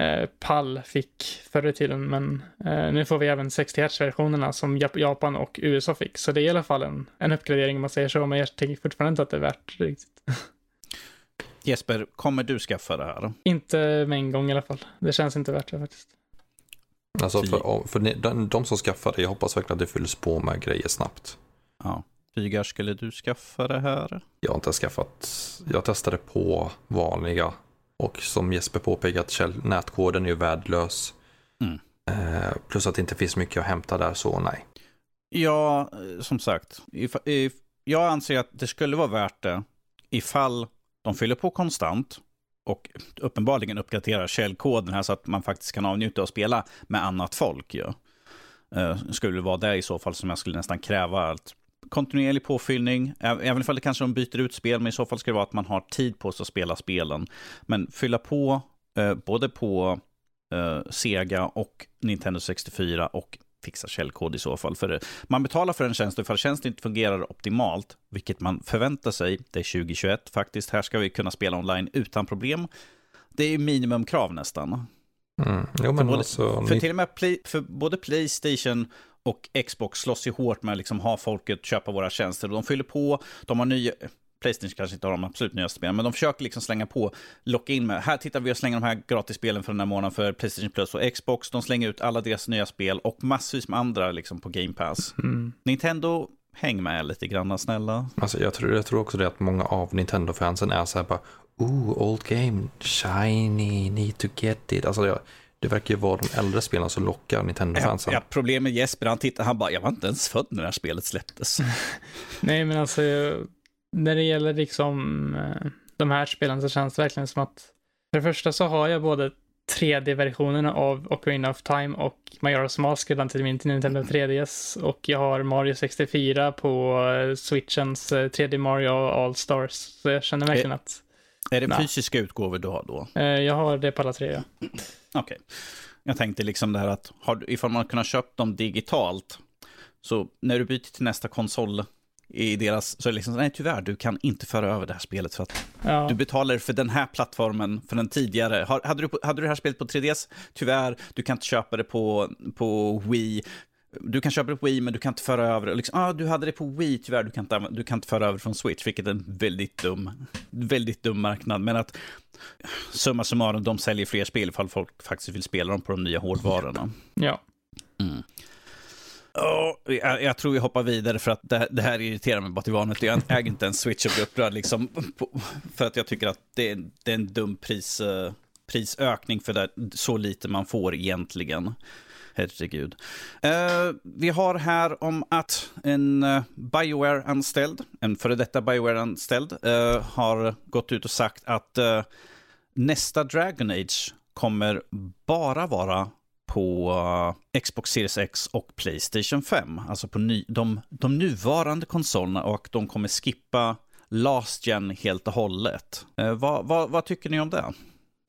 eh, PAL fick förr i tiden, men eh, nu får vi även 60 Hz-versionerna som Japan och USA fick. Så det är i alla fall en, en uppgradering om man säger så, men jag tycker fortfarande inte att det är värt det riktigt. Jesper, kommer du skaffa det här? Inte med en gång i alla fall. Det känns inte värt det faktiskt. Alltså för, för de, de som skaffar det, jag hoppas verkligen att det fylls på med grejer snabbt. Ja. Rygar, skulle du skaffa det här? Jag har inte skaffat. Jag testade på vanliga. Och som Jesper påpekat, nätkoden är ju värdelös. Mm. Eh, plus att det inte finns mycket att hämta där, så nej. Ja, som sagt. If, if, jag anser att det skulle vara värt det ifall de fyller på konstant och uppenbarligen uppdaterar källkoden här så att man faktiskt kan avnjuta och spela med annat folk. Ja. Uh, skulle det vara det i så fall som jag skulle nästan kräva att kontinuerlig påfyllning, även om det kanske de byter ut spel, men i så fall ska det vara att man har tid på sig att spela spelen. Men fylla på uh, både på uh, Sega och Nintendo 64 och fixa källkod i så fall. För man betalar för en tjänst och ifall tjänsten inte fungerar optimalt, vilket man förväntar sig, det är 2021 faktiskt, här ska vi kunna spela online utan problem. Det är minimumkrav nästan. Mm. Jo, för, både, alltså, för till och med play, för både Playstation och Xbox slåss ju hårt med att liksom ha folket köpa våra tjänster. De fyller på, de har nya, Playstation kanske inte har de absolut nyaste spelen, men de försöker liksom slänga på, locka in med, här tittar vi och slänger de här gratisspelen för den här månaden för Playstation Plus och Xbox. De slänger ut alla deras nya spel och massvis med andra liksom på Game Pass. Mm. Nintendo, häng med lite grann snälla. Alltså jag tror, jag tror också det att många av Nintendo-fansen är så här bara, oh, old game, shiny, need to get it. Alltså jag, det verkar ju vara de äldre spelen som lockar Nintendo-fansen. Ja, ja, problemet med Jesper, han tittar, han bara, jag var inte ens född när det här spelet släpptes. Nej, men alltså, när det gäller liksom eh, de här spelen så känns det verkligen som att för det första så har jag både 3D-versionerna av Ocarina of Time och Majora's Mask redan till min Nintendo 3DS och jag har Mario 64 på eh, Switchens 3D eh, Mario All-Stars. Så jag känner verkligen att... Är det na. fysiska utgåvor du har då? Jag har det på alla tre, ja. Okej. Okay. Jag tänkte liksom det här att har, ifall man kunnat köpt dem digitalt, så när du byter till nästa konsol i deras, så är det liksom, nej tyvärr, du kan inte föra över det här spelet för att Ja. du betalar för den här plattformen, för den tidigare. Har- Hade du, hade du det här spelet på 3DS, tyvärr, du kan inte köpa det på, på Wii. Du kan köpa det på Wii, men du kan inte föra över. Liksom, ah, du hade det på Wii, tyvärr, du kan, inte, du kan inte föra över från Switch, vilket är en väldigt dum, väldigt dum marknad. Men att summa summarum, de säljer fler spel ifall folk faktiskt vill spela dem på de nya hårdvarorna. ja. Ja, jag, jag tror vi hoppar vidare för att det, det här irriterar mig bara till vanligt. Jag äger inte en Switch och blir upprörd liksom, på, för att jag tycker att det, det är en dum pris, eh, prisökning för det, så lite man får egentligen. Herregud. Eh, vi har här om att en eh, Bioware-anställd, en före detta Bioware-anställd, eh, har gått ut och sagt att eh, nästa Dragon Age kommer bara vara på uh, Xbox Series X och Playstation 5. Alltså på ny, de, de nuvarande konsolerna och de kommer skippa Last Gen helt och hållet. Eh, vad, vad, vad tycker ni om det?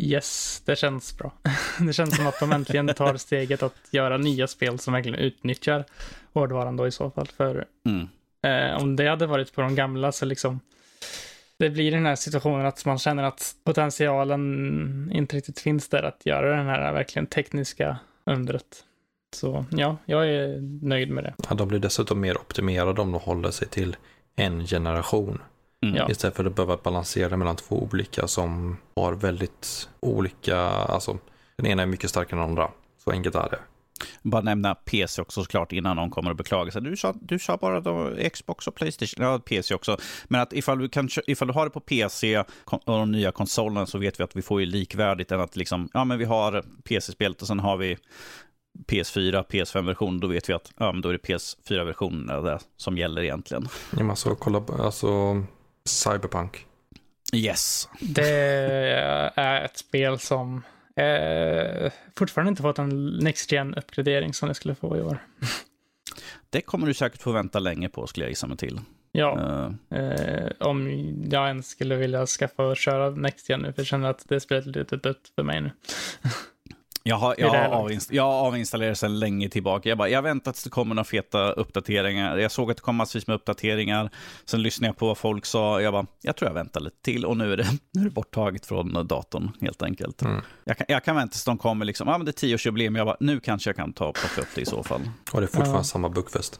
Yes, det känns bra. Det känns som att de äntligen tar steget att göra nya spel som verkligen utnyttjar hårdvaran då i så fall. För Mm. eh, om det hade varit på de gamla så liksom det blir den här situationen att man känner att potentialen inte riktigt finns där att göra den här verkligen tekniska undret. Så ja, jag är nöjd med det. Ja, de blir dessutom mer optimerade om de håller sig till en generation. Mm. Istället för att behöva balansera mellan två olika som har väldigt olika, alltså den ena är mycket starkare än den andra. Så enkelt är det. Bara nämna PC också såklart innan någon kommer och beklagar sig. Du sa, du sa bara då Xbox och Playstation, ja PC också. Men att ifall du, kan, ifall du har det på PC och de nya konsolerna så vet vi att vi får ju likvärdigt än att liksom, ja men vi har PC-spelet och sen har vi PS4, PS5-version, då vet vi att ja, men då är det PS4-versionen där som gäller egentligen. Ja, men alltså, kolla, alltså Cyberpunk. Yes. Det är ett spel som eh, fortfarande inte fått en Next gen uppgradering som det skulle få i år. Det kommer du säkert få vänta länge på skulle jag gissa mig till. Ja, Eh, eh, om jag ens skulle vilja skaffa och köra Next gen nu, för jag känner att det spelet är lite dött för mig nu. Jag har, jag, har avinst- jag har avinstallerat sedan länge tillbaka. Jag, bara, jag väntar tills det kommer några feta uppdateringar. Jag såg att det kom massvis med uppdateringar. Sen lyssnade jag på vad folk sa. Jag bara, jag tror jag väntar lite till. Och nu är det, nu är det borttaget från datorn helt enkelt. Mm. Jag, kan, jag kan vänta tills de kommer liksom, ja men det är tioårsjubileum. Jag bara, nu kanske jag kan ta och plocka upp det i så fall. Och det är fortfarande Ja. samma bugfest.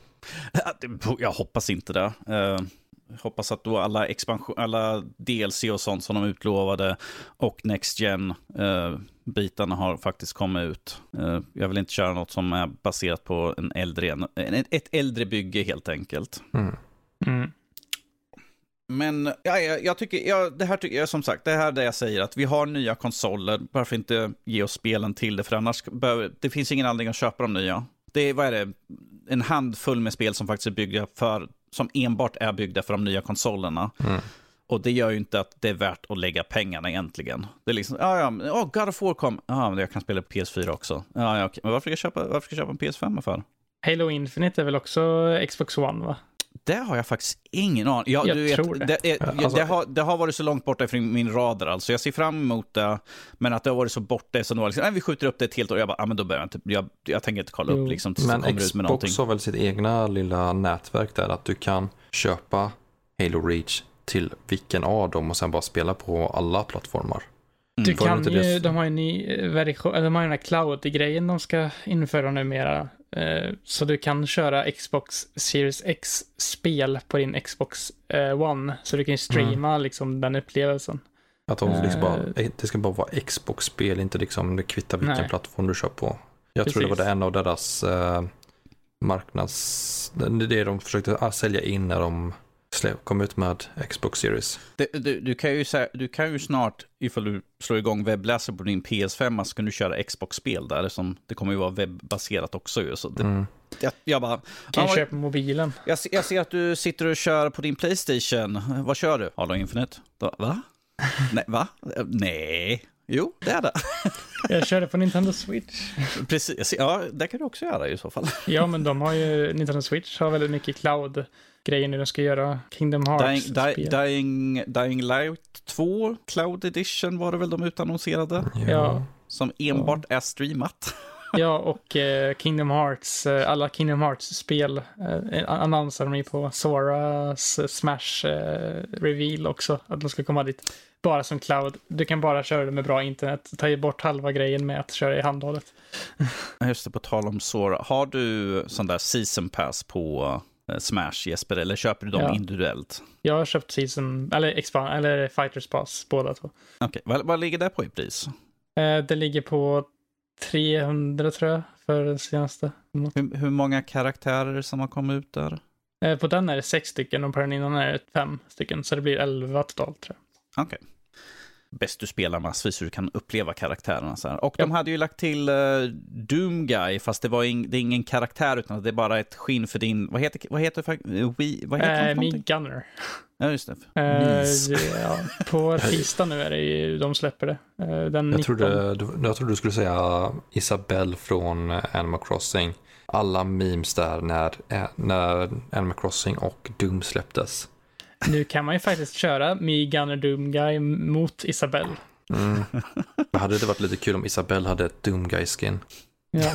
Det- Jag hoppas inte det. Jag hoppas att då alla, expansion, alla DLC och sånt som de utlovade och Next Gen eh, bitarna har faktiskt kommit ut. Eh, jag vill inte köra något som är baserat på en äldre, en, ett äldre bygge helt enkelt. Mm. Mm. Men ja, jag, jag tycker, ja, det här tycker jag som sagt, det här är det jag säger, att vi har nya konsoler, varför inte ge oss spelen till det, för annars behöver, det finns ingen anledning att köpa de nya. Det är, vad är det, en handfull med spel som faktiskt är byggda för, som enbart är byggda för de nya konsolerna. Mm. Och det gör ju inte att det är värt att lägga pengarna egentligen. Det är liksom, ja, ja, men, oh, God of War kom, ja, men jag kan spela på PS4 också. Ja, ja, okej. Men varför ska jag köpa, varför ska jag köpa en PS5 för? Halo Infinite är väl också Xbox One, va? Det har jag faktiskt ingen aning ja, Jag du vet, tror det. Det, är, Ja, ja, alltså- det, har, det har varit så långt borta från min radar. Alltså. Jag ser fram emot det, men att det har varit så borta så nu har liksom, nej, vi skjuter upp det ett helt år. Jag bara, ah, men då behöver jag inte, jag, jag tänker inte kolla Jo. upp liksom, tills det Men kommer ut med någonting. Xbox har väl sitt egna lilla nätverk där att du kan köpa Halo Reach till vilken av dem och sen bara spela på alla plattformar. Du Var det kan ju, de har ju en ny eh, version, eller de har ju den här cloud-grejen de ska införa numera. Eh, Så du kan köra Xbox Series X-spel på din Xbox eh, One. Så du kan ju streama liksom den upplevelsen. Att de liksom bara, det ska bara vara Xbox-spel, inte liksom det kvittar vilken Nej. plattform du kör på. Jag tror det var Precis. det en av deras marknads... Det är det de försökte ah, sälja in när de kom ut med Xbox Series. Det, du, du, kan ju, du kan ju snart, ifall du slår igång webbläsare på din PS5, så kan du köra Xbox-spel där. Som, det kommer ju vara webbaserat också. Ju, så det, Mm. jag, jag bara, Kan ja, ju köra på mobilen. jag, ser- jag ser att du sitter och kör på din Playstation. Vad kör du? Halo Infinite? Va? va? Nej, va? Nej. Jo, det är det. Jag körde på Nintendo Switch. Precis. Ja, det kan du också göra i så fall. Ja, men de har ju, Nintendo Switch har väldigt mycket cloud-grejer nu. De ska göra Kingdom Dying, Hearts-spel. Di- Dying, Dying Light 2 Cloud Edition var det väl de utannonserade. Ja. Som enbart är streamat. Ja, och eh, Kingdom Hearts, eh, alla Kingdom Hearts-spel eh, annonserar de ju på Soras Smash eh, Reveal också, att de ska komma dit. Bara som cloud. Du kan bara köra det med bra internet. Ta ju bort halva grejen med att köra i handhållet. Just det, på tal om Sora. Har du sån där season pass på Smash Jesper, eller köper du dem Ja. individuellt? Jag har köpt Season, eller Expand, eller Fighters Pass, båda två. Okej, vad, vad ligger det på i pris? Eh, det ligger på 300 tror jag, för den senaste. Hur, hur många karaktärer som har kommit ut där? Eh, på den är det sex stycken och på den innan är det fem stycken, så det blir elva totalt tror jag. Okej. Bäst du spelar massvis så du kan uppleva karaktärerna. Så här. Och Ja. de hade ju lagt till uh, Doom Guy, fast det, var ing, det är ingen karaktär utan det är bara ett skinn för din... Vad heter, vad heter, eh, Wii, vad heter Eh, det för Mi någonting? Gunner. Ja, just det. Eh, Mis. ja, på tisdag nu är det ju, de släpper det. Eh, den 19. Jag trodde, du- jag trodde du skulle säga Isabelle från eh, Animal Crossing. Alla memes där när, eh, när Animal Crossing och Doom släpptes. Nu kan man ju faktiskt köra Mi Gunner Doom Guy mot Isabelle. Mm. Det hade det varit lite kul om Isabelle hade ett Doom Guy-skin.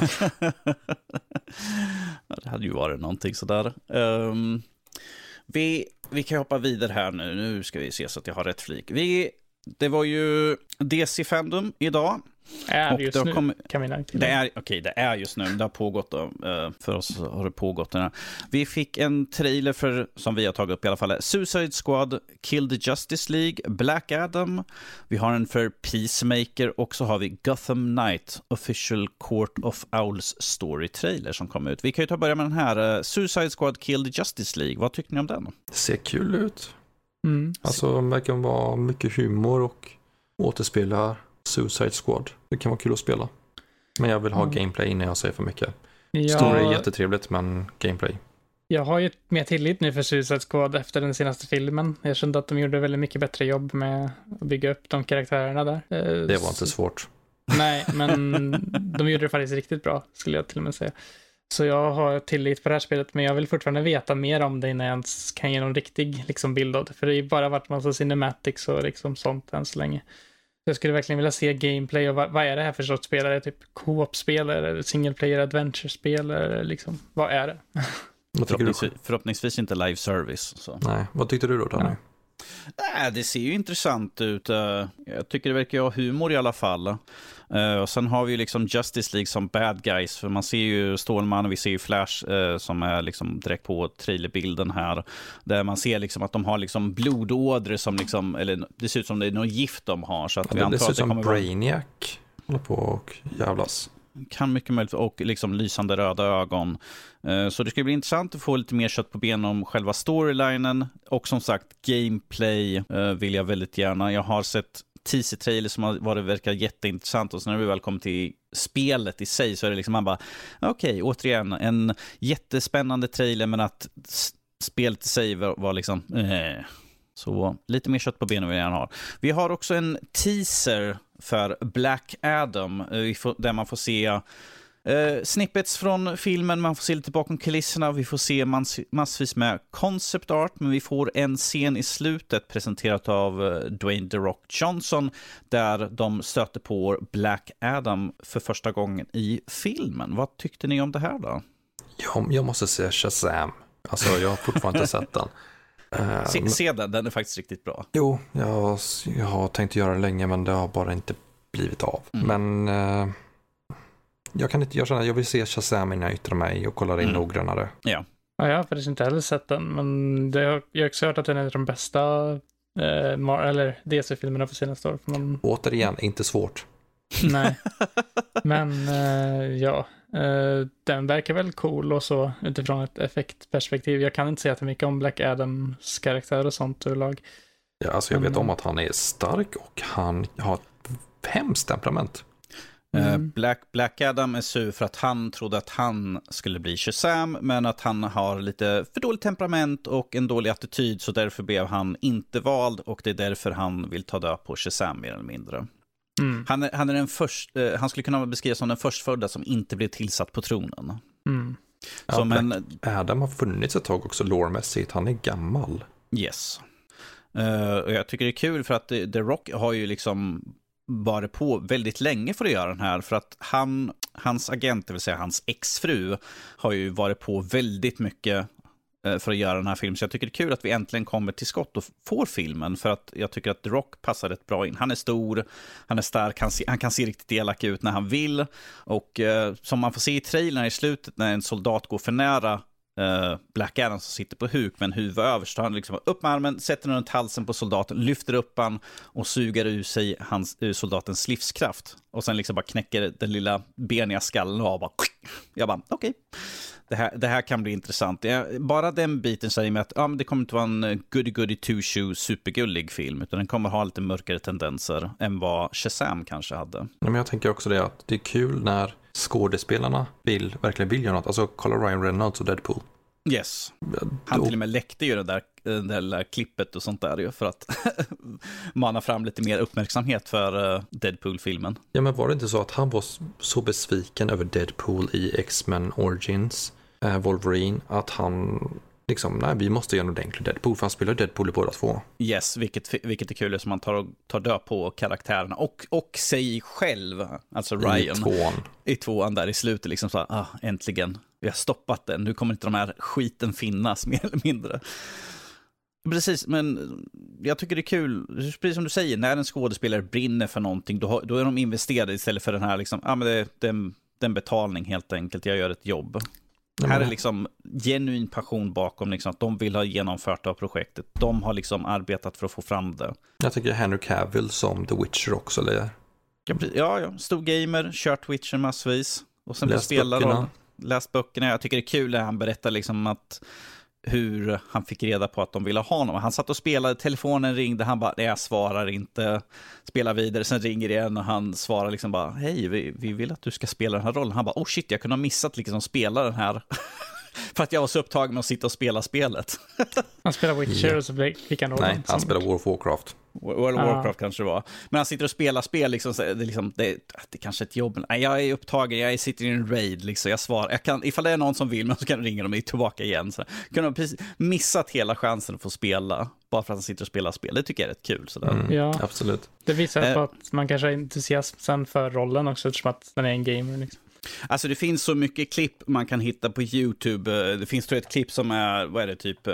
Ja, det hade ju varit någonting sådär. Um, vi, vi kan hoppa vidare här nu. Nu ska vi se så att jag har rätt flik. Vi, det var ju DC Fandom idag. Är Och just det nu, kommit- kan vi lägga till. Det är, okej, det är just nu. Det har pågått då. eh, För oss har det pågått. Den här. Vi fick en trailer för, som vi har tagit upp i alla fall, Suicide Squad, Kill the Justice League, Black Adam. Vi har en för Peacemaker och så har vi Gotham Knight, Official Court of Owls Story trailer som kom ut. Vi kan ju ta och börja med den här, eh, Suicide Squad, Kill the Justice League. Vad tycker ni om den? Det ser kul ut. Mm. Alltså, det verkar vara mycket humor och återspela Suicide Squad. Det kan vara kul att spela. Men jag vill ha Mm. gameplay innan jag säger för mycket. Ja, Story är jättetrevligt, men gameplay. Jag har ju mer tillit nu för Suicide Squad efter den senaste filmen. Jag kände att de gjorde väldigt mycket bättre jobb med att bygga upp de karaktärerna där. Eh, Det var inte svårt. Nej, men de gjorde det faktiskt riktigt bra, skulle jag till och med säga. Så jag har tillit på det här spelet, men jag vill fortfarande veta mer om det innan jag ens kan ge någon riktig liksom, bild av det. För det har ju bara varit massa cinematics och liksom sånt än så länge. Jag skulle verkligen vilja se gameplay och vad, vad är det här för sorts spel? Är det typ co-op-spel? Det single player adventure-spel? Eller liksom, vad är det? Vad tycker du? Förhoppningsvis, förhoppningsvis inte live service. Så. Nej, vad tyckte du då Danny? Ja. Nej, det ser ju intressant ut. Eh, Jag tycker det verkar ha humor i alla fall. Eh, Och sen har vi ju liksom Justice League som bad guys. För man ser ju Stålman och vi ser ju Flash eh, som är liksom direkt på trailerbilden här. Där man ser liksom att de har liksom blodådror som liksom, eller det ser ut som det är något gift de har. Så att vi Ja, det antar ser ut det som Brainiac. Håller på och jävlas kan mycket möjligt, och liksom lysande röda ögon. Eh, så det ska bli intressant att få lite mer kött på benen om själva storylinen. Och som sagt, gameplay eh, vill jag väldigt gärna. Jag har sett teaser-trailer som har varit, verkar jätteintressant och sen när vi väl kommer till spelet i sig så är det liksom man bara, okej, återigen, en jättespännande trailer men att spelet i sig var, var liksom, eh. Så lite mer kött på benen vill jag gärna ha. Vi har också en teaser för Black Adam, eh, där man får se eh, snippets från filmen, man får se lite bakom kulisserna, vi får se mans, massvis med concept art, men vi får en scen i slutet presenterat av eh, Dwayne The Rock Johnson, där de stöter på Black Adam för första gången i filmen. Vad tyckte ni om det här då? Jag, jag måste säga Shazam. Alltså, jag har fortfarande inte sett den. Eh, Se, se den, den är faktiskt riktigt bra. Jo, jag, jag har tänkt göra det länge men det har bara inte blivit av. Mm. Men eh, jag kan inte, jag känner jag vill se Shazam innan jag yttrar mig och kollar in Mm. noggrannare. Ja, jag har faktiskt inte heller sett den, men det jag har också hört att den är en av de bästa eh, Mar- eller DC-filmerna för senaste år. För man, Återigen, inte svårt. nej. Men eh, ja, den verkar väl cool och så utifrån ett effektperspektiv. Jag kan inte säga för mycket om Black Adams karaktär och sånt överlag. Ja, alltså jag vet om att han är stark och han har ett hemskt temperament. Eh, Mm. Black, Black Adam är sur för att han trodde att han skulle bli Shazam, men att han har lite för dåligt temperament och en dålig attityd, så därför blev han inte vald och det är därför han vill ta död på Shazam mer eller mindre. Mm. Han, är, han, är den först, eh, han skulle kunna beskrivas som den förstfödda som inte blev tillsatt på tronen. Mm. Ja, men, Adam har funnits ett tag också lårmässigt. Han är gammal. yes. Eh, och jag tycker det är kul för att The The Rock har ju liksom varit på väldigt länge för att göra den här. För att han, hans agent, det vill säga hans exfru, har ju varit på väldigt mycket eh, Eh, för att göra den här filmen. Så jag tycker det är kul att vi äntligen kommer till skott och får filmen. För att jag tycker att The Rock passar rätt bra in. Han är stor, han är stark, han, se, han kan se riktigt elak ut när han vill. Och eh, som man får se i trailern i slutet när en soldat går för nära uh, Black Adam som sitter på huk med en huva överst. Han liksom upp med armen, sätter den runt halsen på soldaten, lyfter upp han och suger ur sig hans, ur soldatens livskraft. Och sen liksom bara knäcker den lilla beniga skallen av. Bara, jag bara, okej. Okay. Det här, det här kan bli intressant. Bara den biten säger mig att ja, men det kommer inte vara en eh, goody goody two shoe supergullig film, utan den kommer ha lite mörkare tendenser än vad Shazam kanske hade. Ja, men jag tänker också det att det är kul när skådespelarna vill, verkligen vill göra något. Alltså kolla Ryan Reynolds och Deadpool. Yes. Han till och med läckte ju det där, det där klippet och sånt där ju för att mana fram lite mer uppmärksamhet för eh, Deadpool-filmen. Ja, men var det inte så att han var så besviken över Deadpool i X-Men Origins, äh, Wolverine, att han liksom, nej, vi måste göra en ordentlig Deadpool, för han spelar Deadpool i båda två. Yes, vilket, vilket är kul, som man tar, tar död på karaktärerna och, och sig själv, alltså Ryan. I tvåan. I tvåan där i slutet, liksom så här, ah, äntligen, vi har stoppat den, nu kommer inte de här skiten finnas mer eller mindre. Precis, men jag tycker det är kul, precis som du säger, när en skådespelare brinner för någonting, då, då är de investerade istället för den här, liksom, ah, men det, det, det är en betalning helt enkelt, jag gör ett jobb. Ja, här är liksom genuin passion bakom liksom, att de vill ha genomfört av projektet. De har liksom arbetat för att få fram det. Jag tycker Henry Cavill som The Witcher också eller? Ja, ja, stor gamer, kört Witcher massvis. Och sen spelar böckerna. läst böckerna. Jag tycker det är kul när han berättar liksom att hur han fick reda på att de ville ha honom. Han satt och spelade, telefonen ringde, han bara, nej jag svarar inte, spelar vidare, sen ringer det igen och han svarar liksom bara, hej, vi, vi vill att du ska spela den här rollen. Han bara, oh shit, jag kunde ha missat liksom spela den här. För att jag var så upptagen med att sitta och spela spelet. han spelar Witcher och så fick han. Nej, han spelar World of Warcraft. World of ah. Warcraft kanske det var. Men han sitter och spelar spel, liksom, det, är liksom, det, det är kanske ett jobb. Nej, jag är upptagen, jag sitter i en raid, liksom, jag svarar. Jag kan, ifall det är någon som vill, men så kan jag ringa dem tillbaka igen. Så kunde ha missat hela chansen att få spela, bara för att han sitter och spelar spel. Det tycker jag är rätt kul. Sådär. Mm, ja. Absolut. Det visar eh. på att man kanske har entusiasm sen för rollen också, eftersom att den är en gamer. Liksom. Alltså det finns så mycket klipp man kan hitta på YouTube. Det finns då ett klipp som är, vad är det, typ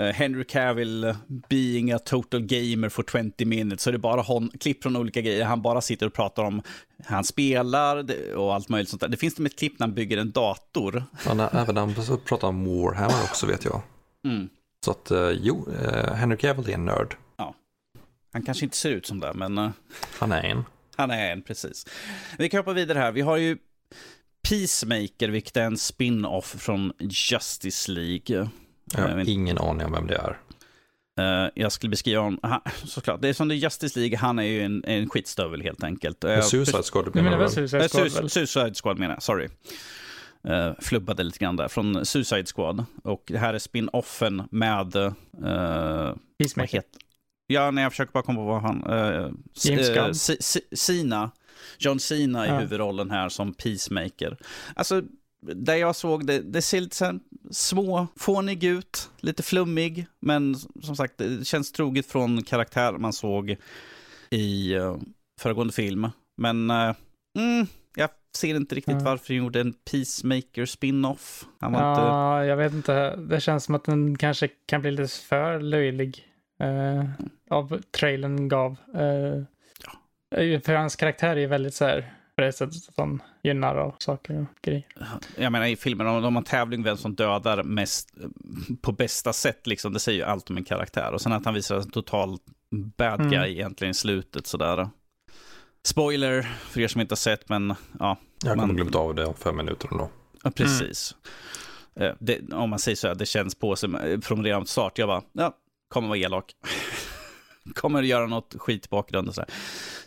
Uh, Henry Cavill being a total gamer for 20 minutes. Så det är bara hon, klipp från olika grejer. Han bara sitter och pratar om hur han spelar och allt möjligt sånt där. Det finns det med ett klipp när han bygger en dator. Ja, även han pratar om Warhammer också vet jag. Mm. Så att, jo, Henry Cavill är en nörd. Ja. Han kanske inte ser ut som det, men... han är en. Han är en, precis. Vi kan hoppa vidare här. Vi har ju Peacemaker, vilket är en spin-off från Justice League. Jag har ingen aning om vem det är. Uh, jag skulle beskriva honom, såklart, det är som det Justice League, han är ju en, en skitstövel helt enkelt. Uh, Suicide Squad menar du Suicide Squad, uh, Suicide Squad menar jag, sorry. Uh, flubbade lite grann där, från Suicide Squad. Och det här är spin-offen med... Uh, Peacemaker. Ja, nej, jag försöker bara komma på vad han... Uh, James Gunn. Sina. John Cena i ja. huvudrollen här som Peacemaker. Alltså, där jag såg det, det ser lite så små, fånig ut, lite flummig, men som sagt, det känns troget från karaktär man såg i uh, föregående film. Men uh, mm, jag ser inte riktigt mm. varför de gjorde en Peacemaker spin-off. ja, inte... jag vet inte. Det känns som att den kanske kan bli lite för löjlig. Uh, av trailern gav. Uh. För hans karaktär är väldigt så här på det sättet att han gynnar av saker och grejer. Jag menar i filmen, om de har tävling vem som dödar mest på bästa sätt, liksom, det säger ju allt om en karaktär. Och sen att han visar en total bad guy mm. egentligen i slutet sådär. Spoiler för er som inte har sett, men ja. Jag kommer man... glömt av det om fem minuter ändå. Ja, precis. Mm. Det, om man säger så här, det känns på sig från redan start. Jag bara, ja, kommer vara elak. kommer göra något skit i bakgrunden. Så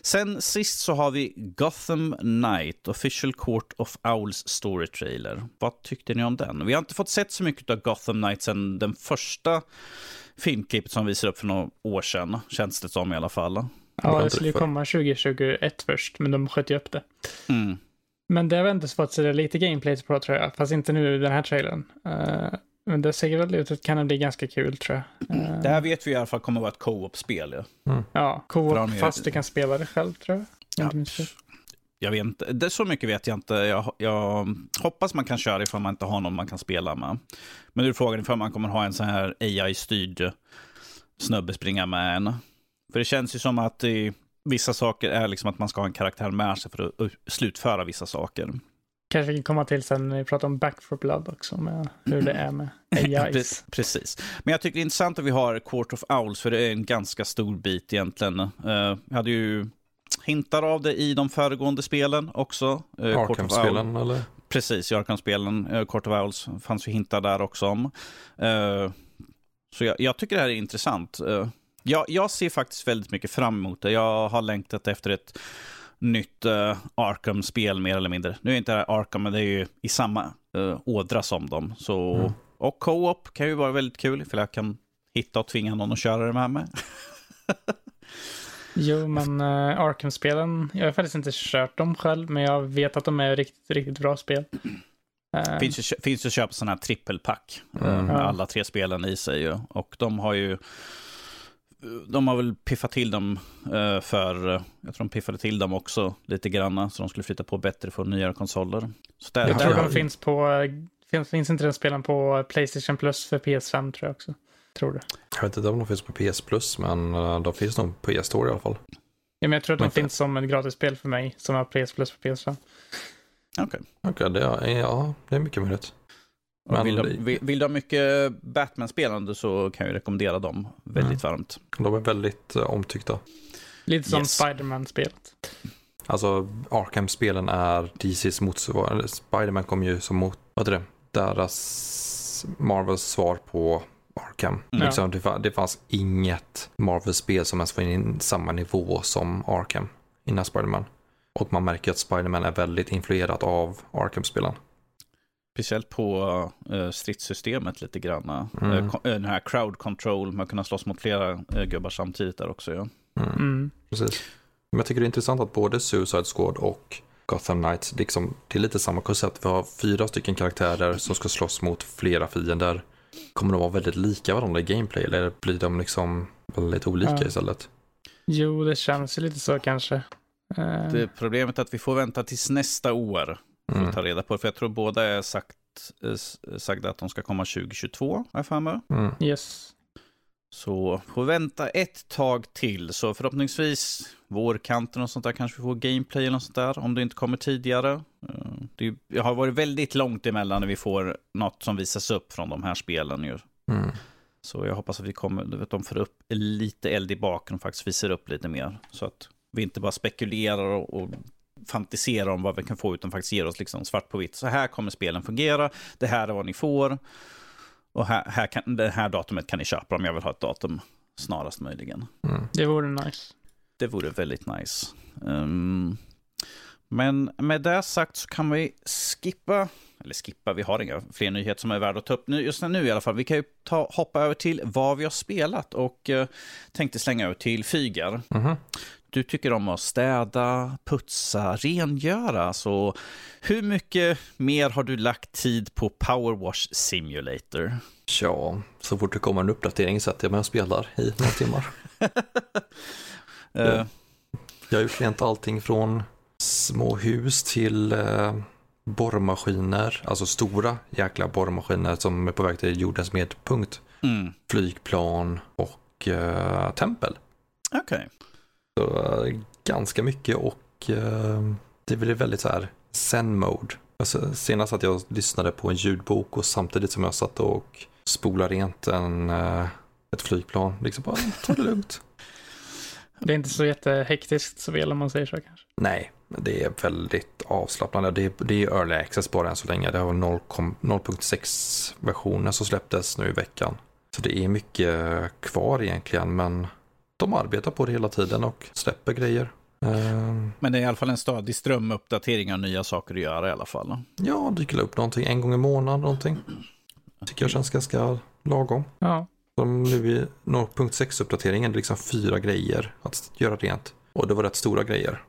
Sen sist så har vi Gotham Knight, Official Court of Owls Story Trailer. Vad tyckte ni om den? Vi har inte fått sett så mycket av Gotham Knight sen den första filmklippet som visade upp för några år sedan, känns det som i alla fall. Ja, det skulle ju komma 2021 först, men de sköt ju upp det. Mm. Men det har vi inte fått se lite gameplay på tror jag, fast inte nu i den här trailern. Uh, Men det ser väl ut att det kan bli ganska kul tror jag. Eh, Det här vet vi i alla fall kommer att vara ett co-op-spel. Ja. Ja, För de co-op fast du kan spela det själv tror jag. Ja. Jag vet inte, det, så mycket vet jag inte. Jag, jag hoppas man kan köra ifall man inte har någon man kan spela med. Men nu är frågan ifall man kommer ha en sån här AI-styrd snubbe springa med en. För det känns ju som att i, vissa saker är liksom att man ska ha en karaktär med sig för att uh, slutföra vissa saker. Kanske vi kan komma till sen när vi pratar om Back for Blood också, med hur det är med AIs. Pre- Precis. Men jag tycker det är intressant att vi har Court of Owls, för det är en ganska stor bit egentligen. Uh, jag hade ju hintar av det i de föregående spelen också. Uh, Court of Owls. Arkham-spelen eller? Precis, i Arkham-spelen. Uh, Court of Owls fanns ju hintar där också om. Uh, så jag, jag tycker det här är intressant. Uh, jag, jag ser faktiskt väldigt mycket fram emot det. Jag har längtat efter ett nytt uh, Arkham-spel mer eller mindre. Nu är inte det här Arkham, men det är ju i samma uh, ådra som dem. Så, Mm. Och co-op kan ju vara väldigt kul, för jag kan hitta och tvinga någon att köra det med mig. Jo, men uh, Arkham-spelen, jag har faktiskt inte kört dem själv, men jag vet att de är riktigt, riktigt bra spel. Finns, ju, finns ju att köpa sådana här trippelpack Mm. med alla tre spelen i sig. Och de har ju de har väl piffat till dem eh, för, eh, jag tror de piffade till dem också lite granna, så de skulle flytta på bättre för nyare konsoler. Så där, jag där tror har de finns på, eh, finns, finns inte den spelen på Playstation Plus för PS5 tror jag också. Tror det. Jag vet inte om de finns på PS Plus, men de finns nog på PS-store i alla fall. Ja, men jag tror att de Men- finns som ett gratisspel för mig som har PS Plus på PS5. Okej. Okej, det, är- ja, det är mycket möjligt. Men Vill, du, vill, vill du ha mycket Batman-spelande så kan jag ju rekommendera dem väldigt varmt. De är väldigt eh, omtyckta. Lite som Yes. Spiderman-spelet. Alltså, Arkham-spelen är DCs motsvarighet. Spiderman kom ju som mot, vad är det, deras Marvels svar på Arkham. Mm. Liksom, det, det fanns inget Marvel-spel som ens var i samma nivå som Arkham innan Spiderman. Och man märker att Spiderman är väldigt influerad av Arkham-spelen. Speciellt på eh, stridssystemet lite grann. Mm. Eh, ko- eh, den här crowd control, man kan slåss mot flera gubbar samtidigt där också. Ja. Mm. Mm. Precis. Men jag tycker det är intressant att både Suicide Squad och Gotham Knights, liksom, det är lite samma koncept. Vi har fyra stycken karaktärer som ska slåss mot flera fiender. Kommer de vara väldigt lika varandra i gameplay eller blir de liksom väldigt olika Ja. istället? Jo, det känns ju lite så kanske. Det är problemet är att vi får vänta tills nästa år för Mm. att ta reda på det. För jag tror båda är sagt, eh, s- sagda att de ska komma 2022, har jag för mig. Mm. Yes. Så får vi vänta ett tag till. Så förhoppningsvis vårkanten och sånt där kanske vi får gameplay eller något sånt där. Om det inte kommer tidigare. Eh, Det har varit väldigt långt emellan när vi får något som visas upp från de här spelen ju. Mm. Så jag hoppas att vi kommer, du vet, de får upp lite eld i baken och faktiskt visar upp lite mer. Så att vi inte bara spekulerar och, och fantiserar om vad vi kan få, utan faktiskt ger oss liksom svart på vitt. Så här kommer spelen fungera, det här är vad ni får. Och här, här kan, det här datumet kan ni köpa om jag vill ha ett datum snarast möjligen. Mm. Det vore nice. Det vore väldigt nice. Ehm, men med det sagt så kan vi skippa, eller skippa, vi har inga fler nyheter som är värda att ta upp nu, just nu i alla fall. Vi kan ju ta, hoppa över till vad vi har spelat och uh, tänkte slänga över till Fygar. Mhm. Du tycker om att städa, putsa, rengöra, så hur mycket mer har du lagt tid på Powerwash Simulator? Ja, så fort det kommer en uppdatering sätter jag mig och spelar i några timmar. Eh, Jag har gjort rent allting från små hus till eh, borrmaskiner, alltså stora jäkla borrmaskiner som är på väg till jordens medpunkt. mm, Flygplan och eh, tempel. Okej. Så, eh, ganska mycket och eh, det blir väldigt så här zen-mode. Alltså, senast att jag lyssnade på en ljudbok och samtidigt som jag satt och spolade rent en, eh, ett flygplan. Liksom bara, ta det lugnt. Det är inte så jättehektiskt så väl om man säger så kanske. Nej, det är väldigt avslappnande. Det är, det är early access bara än så länge. Det har 0.6 versionen som släpptes nu i veckan. Så det är mycket kvar egentligen, men de arbetar på det hela tiden och släpper grejer. Ehm, Men det är i alla fall en stadig strömuppdatering av nya saker att göra i alla fall. Ja, dyker upp någonting en gång i månaden någonting. Tycker jag känns ganska lagom. Ja. Som nu i 0.6-uppdateringen, det är liksom fyra grejer att göra rent. Och det var rätt stora grejer.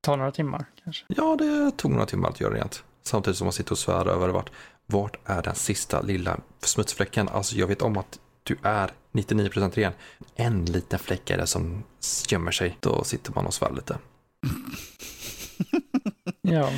Ta några timmar kanske. Ja, det tog några timmar att göra rent. Samtidigt som man sitter och svär över vart, vart är den sista lilla smutsfläcken? Alltså jag vet om att du är 99% ren. En liten fläck är det som gömmer sig. Då sitter man och svär lite. ja.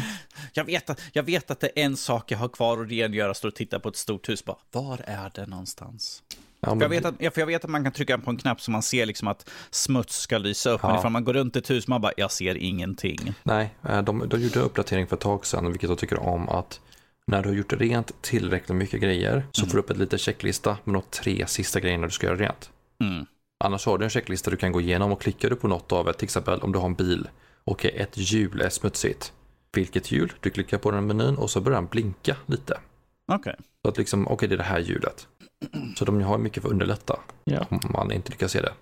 Jag vet, att, jag vet att det är en sak jag har kvar att rengöra, står och tittar på ett stort hus. Bara, var är det någonstans? Ja, men... jag, vet att, för jag vet att man kan trycka på en knapp så man ser liksom att smuts ska lysa upp. Ja. Men ifall man går runt ett hus, man bara, jag ser ingenting. Nej, eh, de, de gjorde uppdatering för ett tag sedan, vilket jag tycker om, att när du har gjort rent tillräckligt mycket grejer så mm. får du upp en liten checklista med de tre sista grejerna du ska göra rent. Mm. Annars har du en checklista du kan gå igenom och klickar du på något av det, till exempel om du har en bil och ett hjul är smutsigt. Vilket hjul? Du klickar på den menyn och så börjar den blinka lite. Okej. Okay. Så att liksom, okej okay, det är det här hjulet. Så de har mycket för att underlätta ja. om man inte lyckas se det.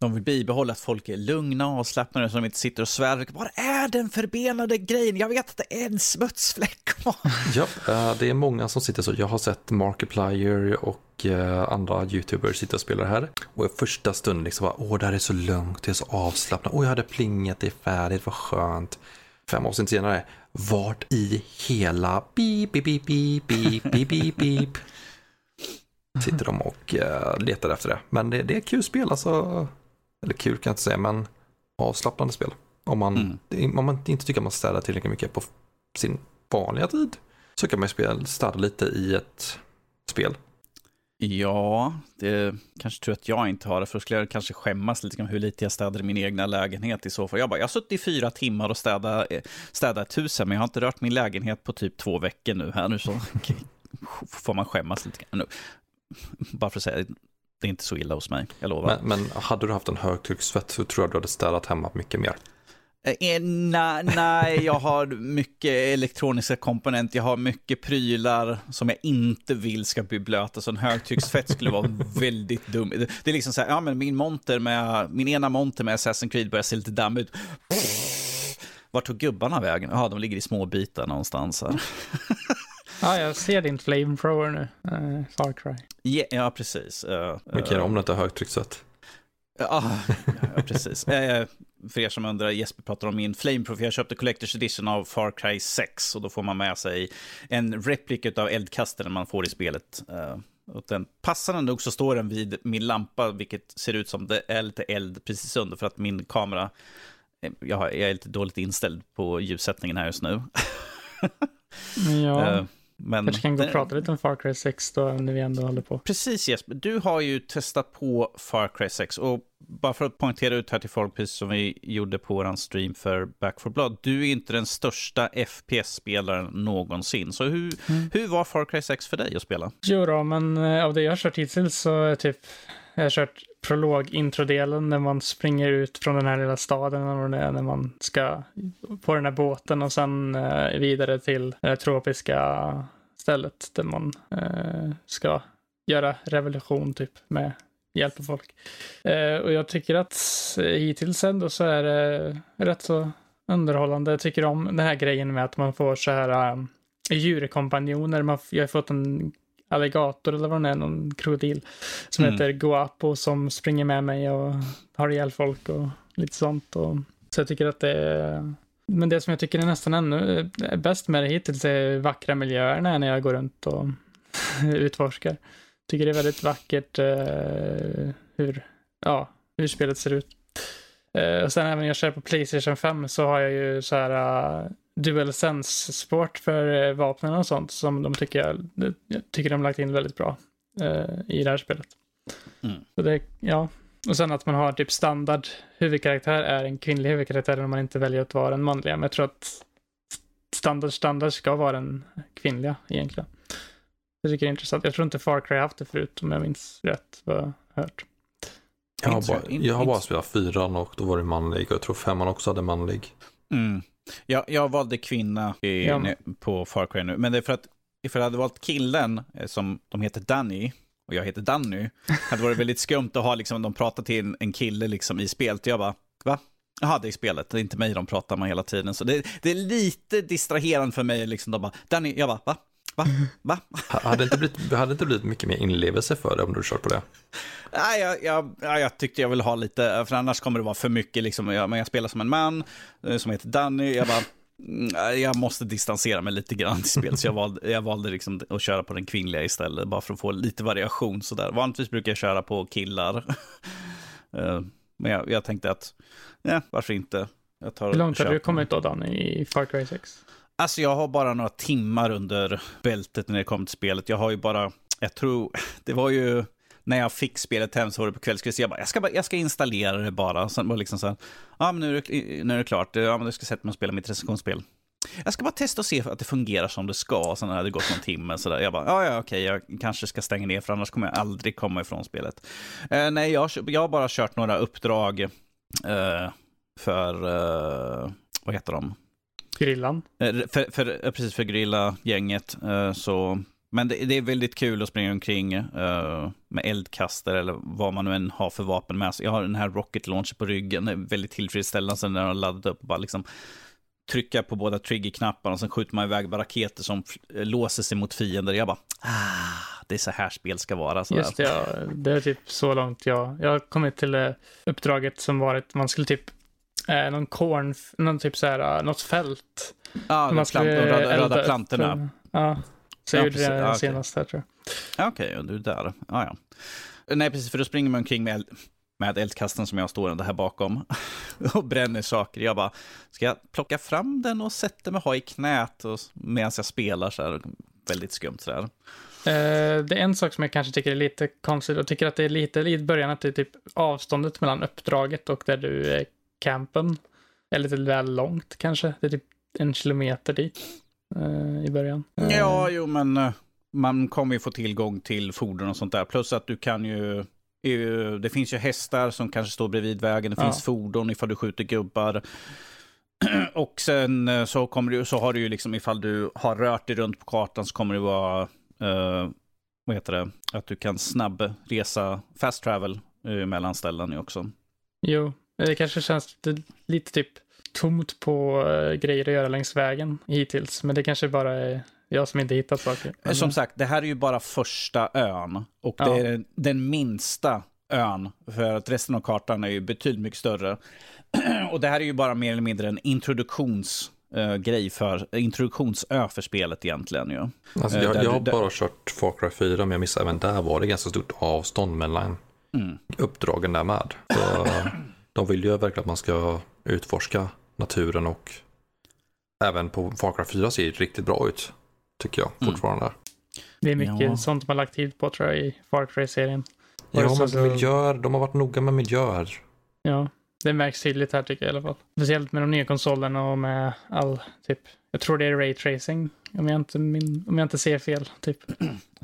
De vill bibehålla att folk är lugna och avslappnade så de inte sitter och svär. Var är den förbenade grejen? Jag vet att det är en smutsfläck kvar. Ja, eh, det är många som sitter så. Jag har sett Markiplier och eh, andra YouTubers sitta och spela det här. Och i första stunden liksom bara, åh, det här är så lugnt, det är så avslappnat. Åh, jag hade plingat, det är färdigt, vad skönt. Fem år senare, vart i hela beep, beep, beep, beep, beep, beep, beep, sitter de och uh, letar efter det. Men det, det är kul spel, alltså. Eller kul kan jag inte säga, men avslappnande spel. Om man, mm. om man inte tycker att man städar tillräckligt mycket på sin vanliga tid så kan man ju städa lite i ett spel. Ja, det kanske tror att jag inte har det, för då skulle jag kanske skämmas lite om hur lite jag städar i min egna lägenhet i så fall. Jag, bara, jag har suttit i fyra timmar och städat, städat ett hus här, men jag har inte rört min lägenhet på typ två veckor nu här nu, så får man skämmas lite grann. Bara för att säga, det är inte så illa hos mig, jag lovar. Men, men hade du haft en högtryckssvett så tror jag du hade städat hemma mycket mer. Eh, nej, nej, jag har mycket elektroniska komponenter, jag har mycket prylar som jag inte vill ska bli blöta, så en högtrycksfett skulle vara väldigt dum. Det är liksom så här, ja men min monter med, min ena monter med Assassin's Creed börjar se lite damm ut. Vart tog gubbarna vägen? Ja, de ligger i små bitar någonstans här. Ja, jag ser din flamethrower nu, uh, Far Cry. Yeah, ja, precis. Uh, Mycket uh, om det inte har högtryckssätt. Ja, ja, precis. för er som undrar, Jesper pratar om min Flameproof. Jag köpte Collector's Edition av Far Cry 6 och då får man med sig en replik av eldkastaren man får i spelet. Och den, passande nog så står den vid min lampa, vilket ser ut som det är lite eld precis under, för att min kamera, jag är lite dåligt inställd på ljussättningen här just nu. ja. Men Kanske kan gå och prata lite om Far Cry 6 då, när vi ändå håller på. Precis Jesper, du har ju testat på Far Cry 6 och bara för att poängtera ut här till folk, precis som vi gjorde på vår stream för Back for Blood, du är inte den största FPS-spelaren någonsin. Så hur, mm. hur var Far Cry 6 för dig att spela? Jo då, men eh, av det jag har kört hittills så typ, jag har kört prolog-introdelen när man springer ut från den här lilla staden är när man ska på den här båten och sen eh, vidare till det tropiska stället där man eh, ska göra revolution typ med hjälp av folk. Eh, och jag tycker att hittills ändå så är det rätt så underhållande. Jag tycker om den här grejen med att man får så här djurkompanjoner. Man, jag har fått en alligator eller vad det är, någon krokodil som mm. heter Guapo som springer med mig och har ihjäl folk och lite sånt. Och, så jag tycker att det är men det som jag tycker är nästan ännu bäst med det hittills är vackra miljöerna när jag går runt och utforskar. Tycker det är väldigt vackert eh, hur, ja, hur spelet ser ut. Eh, och sen även när jag kör på Playstation 5 så har jag ju så här uh, DualSense sport för uh, vapnen och sånt som de tycker jag, jag tycker de lagt in väldigt bra uh, i det här spelet. Mm. Så det, ja, och sen att man har typ standard huvudkaraktär är en kvinnlig huvudkaraktär om man inte väljer att vara den manliga. Men jag tror att standard standard ska vara den kvinnliga egentligen. Jag tycker det är intressant. Jag tror inte Far Cry haft det förut om jag minns rätt vad jag hört. Jag har, bara, jag har bara spelat fyran och då var det manlig och jag tror femman också hade manlig. Mm. Jag, jag valde kvinna i, ja. på Far Cry nu, men det är för att ifall jag hade valt killen eh, som de heter Danny och jag heter Danny, hade varit väldigt skumt att ha liksom, de pratar till en, en kille liksom i spelet. Jag bara, va? Jaha, det är spelet, det är inte mig de pratar med hela tiden. Så det, det är lite distraherande för mig, liksom, de bara, Danny, jag bara, va? Va? Va? hade, inte blivit, hade inte blivit mycket mer inlevelse för det om du kört på det? Nej, jag, jag, jag tyckte jag ville ha lite, för annars kommer det vara för mycket, liksom, jag, men jag spelar som en man eh, som heter Danny, jag bara, Mm, jag måste distansera mig lite grann till spel, så jag valde, jag valde liksom att köra på den kvinnliga istället, bara för att få lite variation sådär. Vanligtvis brukar jag köra på killar. Eh, men jag, jag, tänkte att, ja, varför inte? Hur långt har du kommit då, Dan, i Far Cry 6? Alltså, jag har bara några timmar under bältet när det kommer till spelet. Jag har ju bara, jag tror, det var ju när jag fick spelet hem så var det på kvällskvist. Jag bara, jag ska, bara, jag ska installera det bara. Sen var det liksom så här, ja men nu är det, nu är det klart, ja men du ska sätta mig och spela mitt recensionsspel. Jag ska bara testa och se att det fungerar som det ska. Sen hade det gått någon timme så där. Jag bara, ja ja okej, jag kanske ska stänga ner för annars kommer jag aldrig komma ifrån spelet. Eh, nej, jag, jag har bara kört några uppdrag eh, för, eh, vad heter de? Grillan? Eh, för, för, precis, för grilla-gänget. Eh, så men det, det, är väldigt kul att springa omkring med eldkastare eller vad man nu än har för vapen med sig. Jag har den här rocket launcher på ryggen, det är väldigt tillfredsställande när jag har laddat upp och bara liksom trycka på båda triggerknapparna och sen skjuter man iväg bara raketer som låser sig mot fiender. Jag bara, ah, det är så här spel ska vara. Sådär. Just det, ja. det är typ så långt jag, jag har kommit till uppdraget som varit, man skulle typ, eh, någon korn, någon typ så här, något fält. Ja, man plant, de röda, röda plantorna. Ja, så jag gjorde det okay. senast här tror jag. Okej, okay, du är där. Ah, ja. Nej, precis, för då springer man omkring med, med eldkasten som jag står här bakom och bränner saker. Jag bara, ska jag plocka fram den och sätta mig och ha i knät medan jag spelar så här? Väldigt skumt så här. Uh, det är en sak som jag kanske tycker är lite konstigt och tycker att det är lite i början att det är typ avståndet mellan uppdraget och där du campen är lite väl långt kanske. Det är typ en kilometer dit uh, i början. Uh, ja, jo, men uh, man kommer ju få tillgång till fordon och sånt där. Plus att du kan ju det finns ju hästar som kanske står bredvid vägen. Det ja. finns fordon ifall du skjuter gubbar. Och sen så, kommer du, så har du ju liksom ifall du har rört dig runt på kartan så kommer det vara, uh, vad heter det, att du kan snabb resa, fast travel uh, mellan ställen också. Jo, det kanske känns lite, lite typ tomt på uh, grejer att göra längs vägen hittills. Men det kanske bara är jag som inte hittat saker. Men... Som sagt, det här är ju bara första ön. Och det ja. är den minsta ön. För att resten av kartan är ju betydligt mycket större. och det här är ju bara mer eller mindre en introduktions... Uh, grej för introduktionsö för spelet egentligen ju. Alltså, jag, jag har bara kört Far Cry 4 men jag missade även där var det ganska stort avstånd mellan mm. uppdragen där med. Så, de vill ju verkligen att man ska utforska naturen och även på Far Cry 4 ser det riktigt bra ut. Tycker jag mm. fortfarande. Mm. Det är mycket ja. sånt man lagt tid på tror jag i Far Cry-serien. Ja, men så... miljöer, de har varit noga med miljöer. Ja, det märks tydligt här tycker jag i alla fall. Speciellt med de nya konsolerna och med all, typ, jag tror det är Ray Tracing. Om jag inte, min, om jag inte ser fel, typ.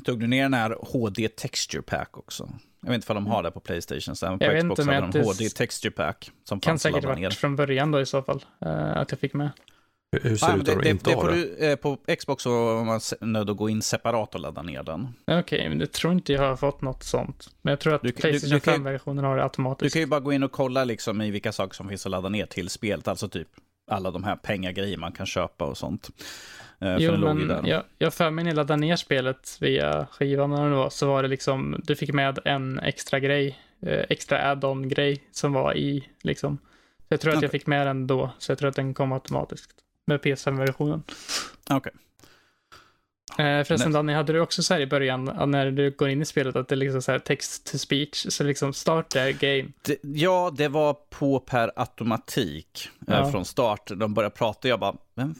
Tog du ner den här HD Texture Pack också? Jag vet inte om de har det på Playstation. Så på jag Xbox inte, hade de HD Texture Pack. Som kan säkert varit från början då i så fall. Uh, att jag fick med. Hur ser det ut att det, inte det, får du, eh, På Xbox så är man nöjd att gå in separat och ladda ner den. Okej, okay, men det tror inte jag har fått något sånt. Men jag tror att du, Playstation 5-versionen har det automatiskt. Du kan ju bara gå in och kolla liksom i vilka saker som finns att ladda ner till spelet. Alltså typ alla de här pengagrejer man kan köpa och sånt. Eh, jo, men jag, jag för mig när jag laddade ner spelet via skivan eller var, så var det liksom, du fick med en extra grej, eh, extra add-on grej som var i liksom. Så jag tror att okay. jag fick med den då, så jag tror att den kom automatiskt med PS5-versionen. Okej. Okay. Eh, förresten Danny, hade du också så här i början, när du går in i spelet, att det är liksom så här text to speech, så liksom start there game? Det, ja, det var på per automatik eh, ja. från start. De började prata, jag bara, vem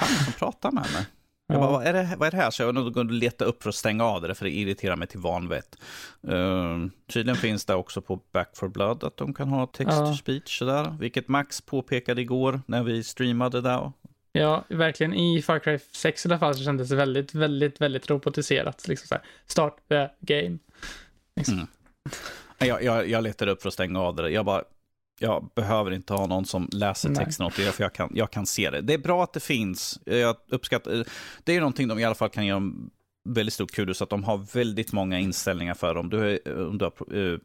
fan som pratar med mig? Jag bara, vad är, det, vad är det här? Så jag var nog och leta upp för att stänga av det, för det irriterar mig till vanvett. Uh, tydligen finns det också på Back for Blood att de kan ha text to speech sådär, vilket Max påpekade igår när vi streamade där. Ja, verkligen. I Far Cry 6 i alla fall så kändes det väldigt, väldigt, väldigt robotiserat. Liksom så här, start the game. Liksom. Mm. Jag, jag, jag letade upp för att stänga av det. Jag bara, jag behöver inte ha någon som läser texten åt det, för jag kan, jag kan se det. Det är bra att det finns. Jag uppskattar, det är någonting de i alla fall kan göra väldigt stort kudos, att de har väldigt många inställningar för dem. Du om du är uh,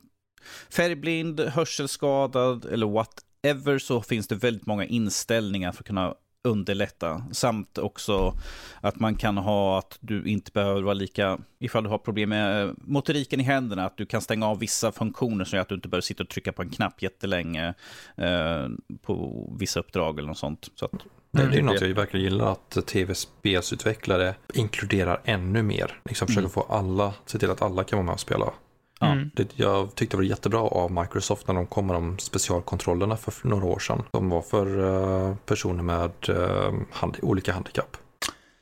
färgblind, hörselskadad eller whatever så finns det väldigt många inställningar för att kunna underlätta. Samt också att man kan ha att du inte behöver vara lika, ifall du har problem med motoriken i händerna, att du kan stänga av vissa funktioner så att du inte behöver sitta och trycka på en knapp jättelänge eh, på vissa uppdrag eller något sånt. Så att, det, det är något jag verkligen gillar att tv-spelsutvecklare inkluderar ännu mer. Liksom försöker mm. få alla, se till att alla kan vara med och spela. Mm. Det, jag tyckte det var jättebra av Microsoft när de kom med de specialkontrollerna för några år sedan. De var för uh, personer med uh, hand, olika handikapp.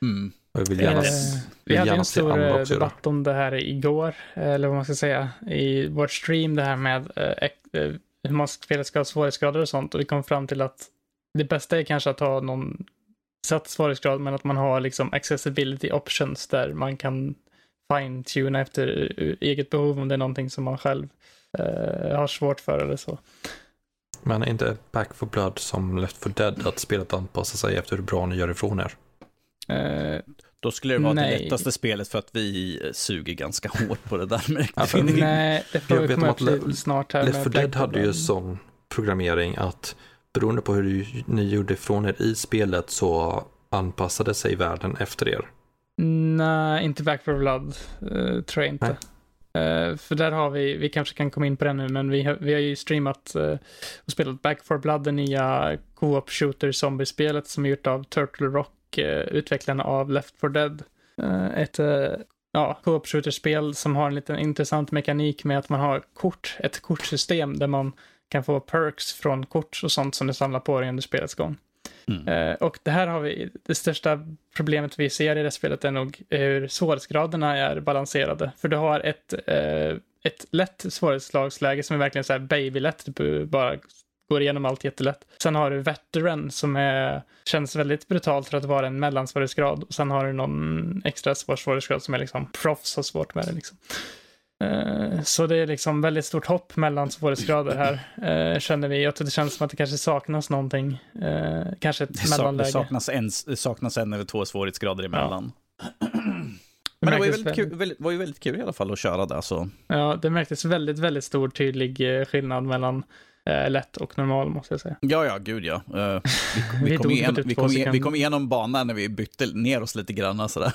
Mm. Jag vill gärna, eh, vill vi hade en stor eh, debatt om det här igår, eller vad man ska säga, i vår stream, det här med uh, hur man spelar ska ha svårighetsgrader och sånt. Och vi kom fram till att det bästa är kanske att ha någon satt svårighetsgrad, men att man har liksom accessibility options där man kan fine-tuna efter eget behov om det är någonting som man själv eh, har svårt för eller så. Men är inte Back for Blood som Left for Dead att spelet anpassar sig efter hur bra ni gör ifrån er? Eh, då skulle det vara nej. det lättaste spelet för att vi suger ganska hårt på det där med ja, Nej, det får vi komma till snart här. Left for Dead hade ju sån programmering att beroende på hur ni gjorde ifrån er i spelet så anpassade sig världen efter er. Nej, inte Back for Blood uh, tror jag inte. Uh, för där har vi, vi kanske kan komma in på det nu, men vi har, vi har ju streamat uh, och spelat Back for Blood, det nya co-op shooter zombiespelet som är gjort av Turtle Rock, utvecklarna av Left for Dead. ett ja, co-op shooter-spel som har en liten intressant mekanik med att man har kort, ett kortsystem där man kan få perks från kort och sånt som du samlar på dig under spelets gång. Mm. Eh, och det här har vi, det största problemet vi ser i det spelet är nog hur svårighetsgraderna är balanserade. För du har ett, eh, ett lätt svårighetsslagsläge som är verkligen så här babylätt, du bara går igenom allt jättelätt. Sen har du veteran som är, känns väldigt brutalt för att vara en mellansvårighetsgrad. Och sen har du någon extra svår svårighetsgrad som är liksom proffs har svårt med det liksom. Eh, så det är liksom väldigt stort hopp mellan svårighetsgrader här, eh, känner vi. Jag tror det känns som att det kanske saknas någonting. Eh, kanske ett det mellanläge. Det saknas en, saknas en eller två svårighetsgrader emellan. Ja. Men det var ju, väldigt kul, väldigt, var ju väldigt kul i alla fall att köra det. Så. Ja, det märktes väldigt, väldigt stor tydlig skillnad mellan eh, lätt och normal måste jag säga. Ja, ja, gud ja. Uh, vi, vi, kom igen, vi, kom igen, vi kom igenom banan när vi bytte ner oss lite grann sådär.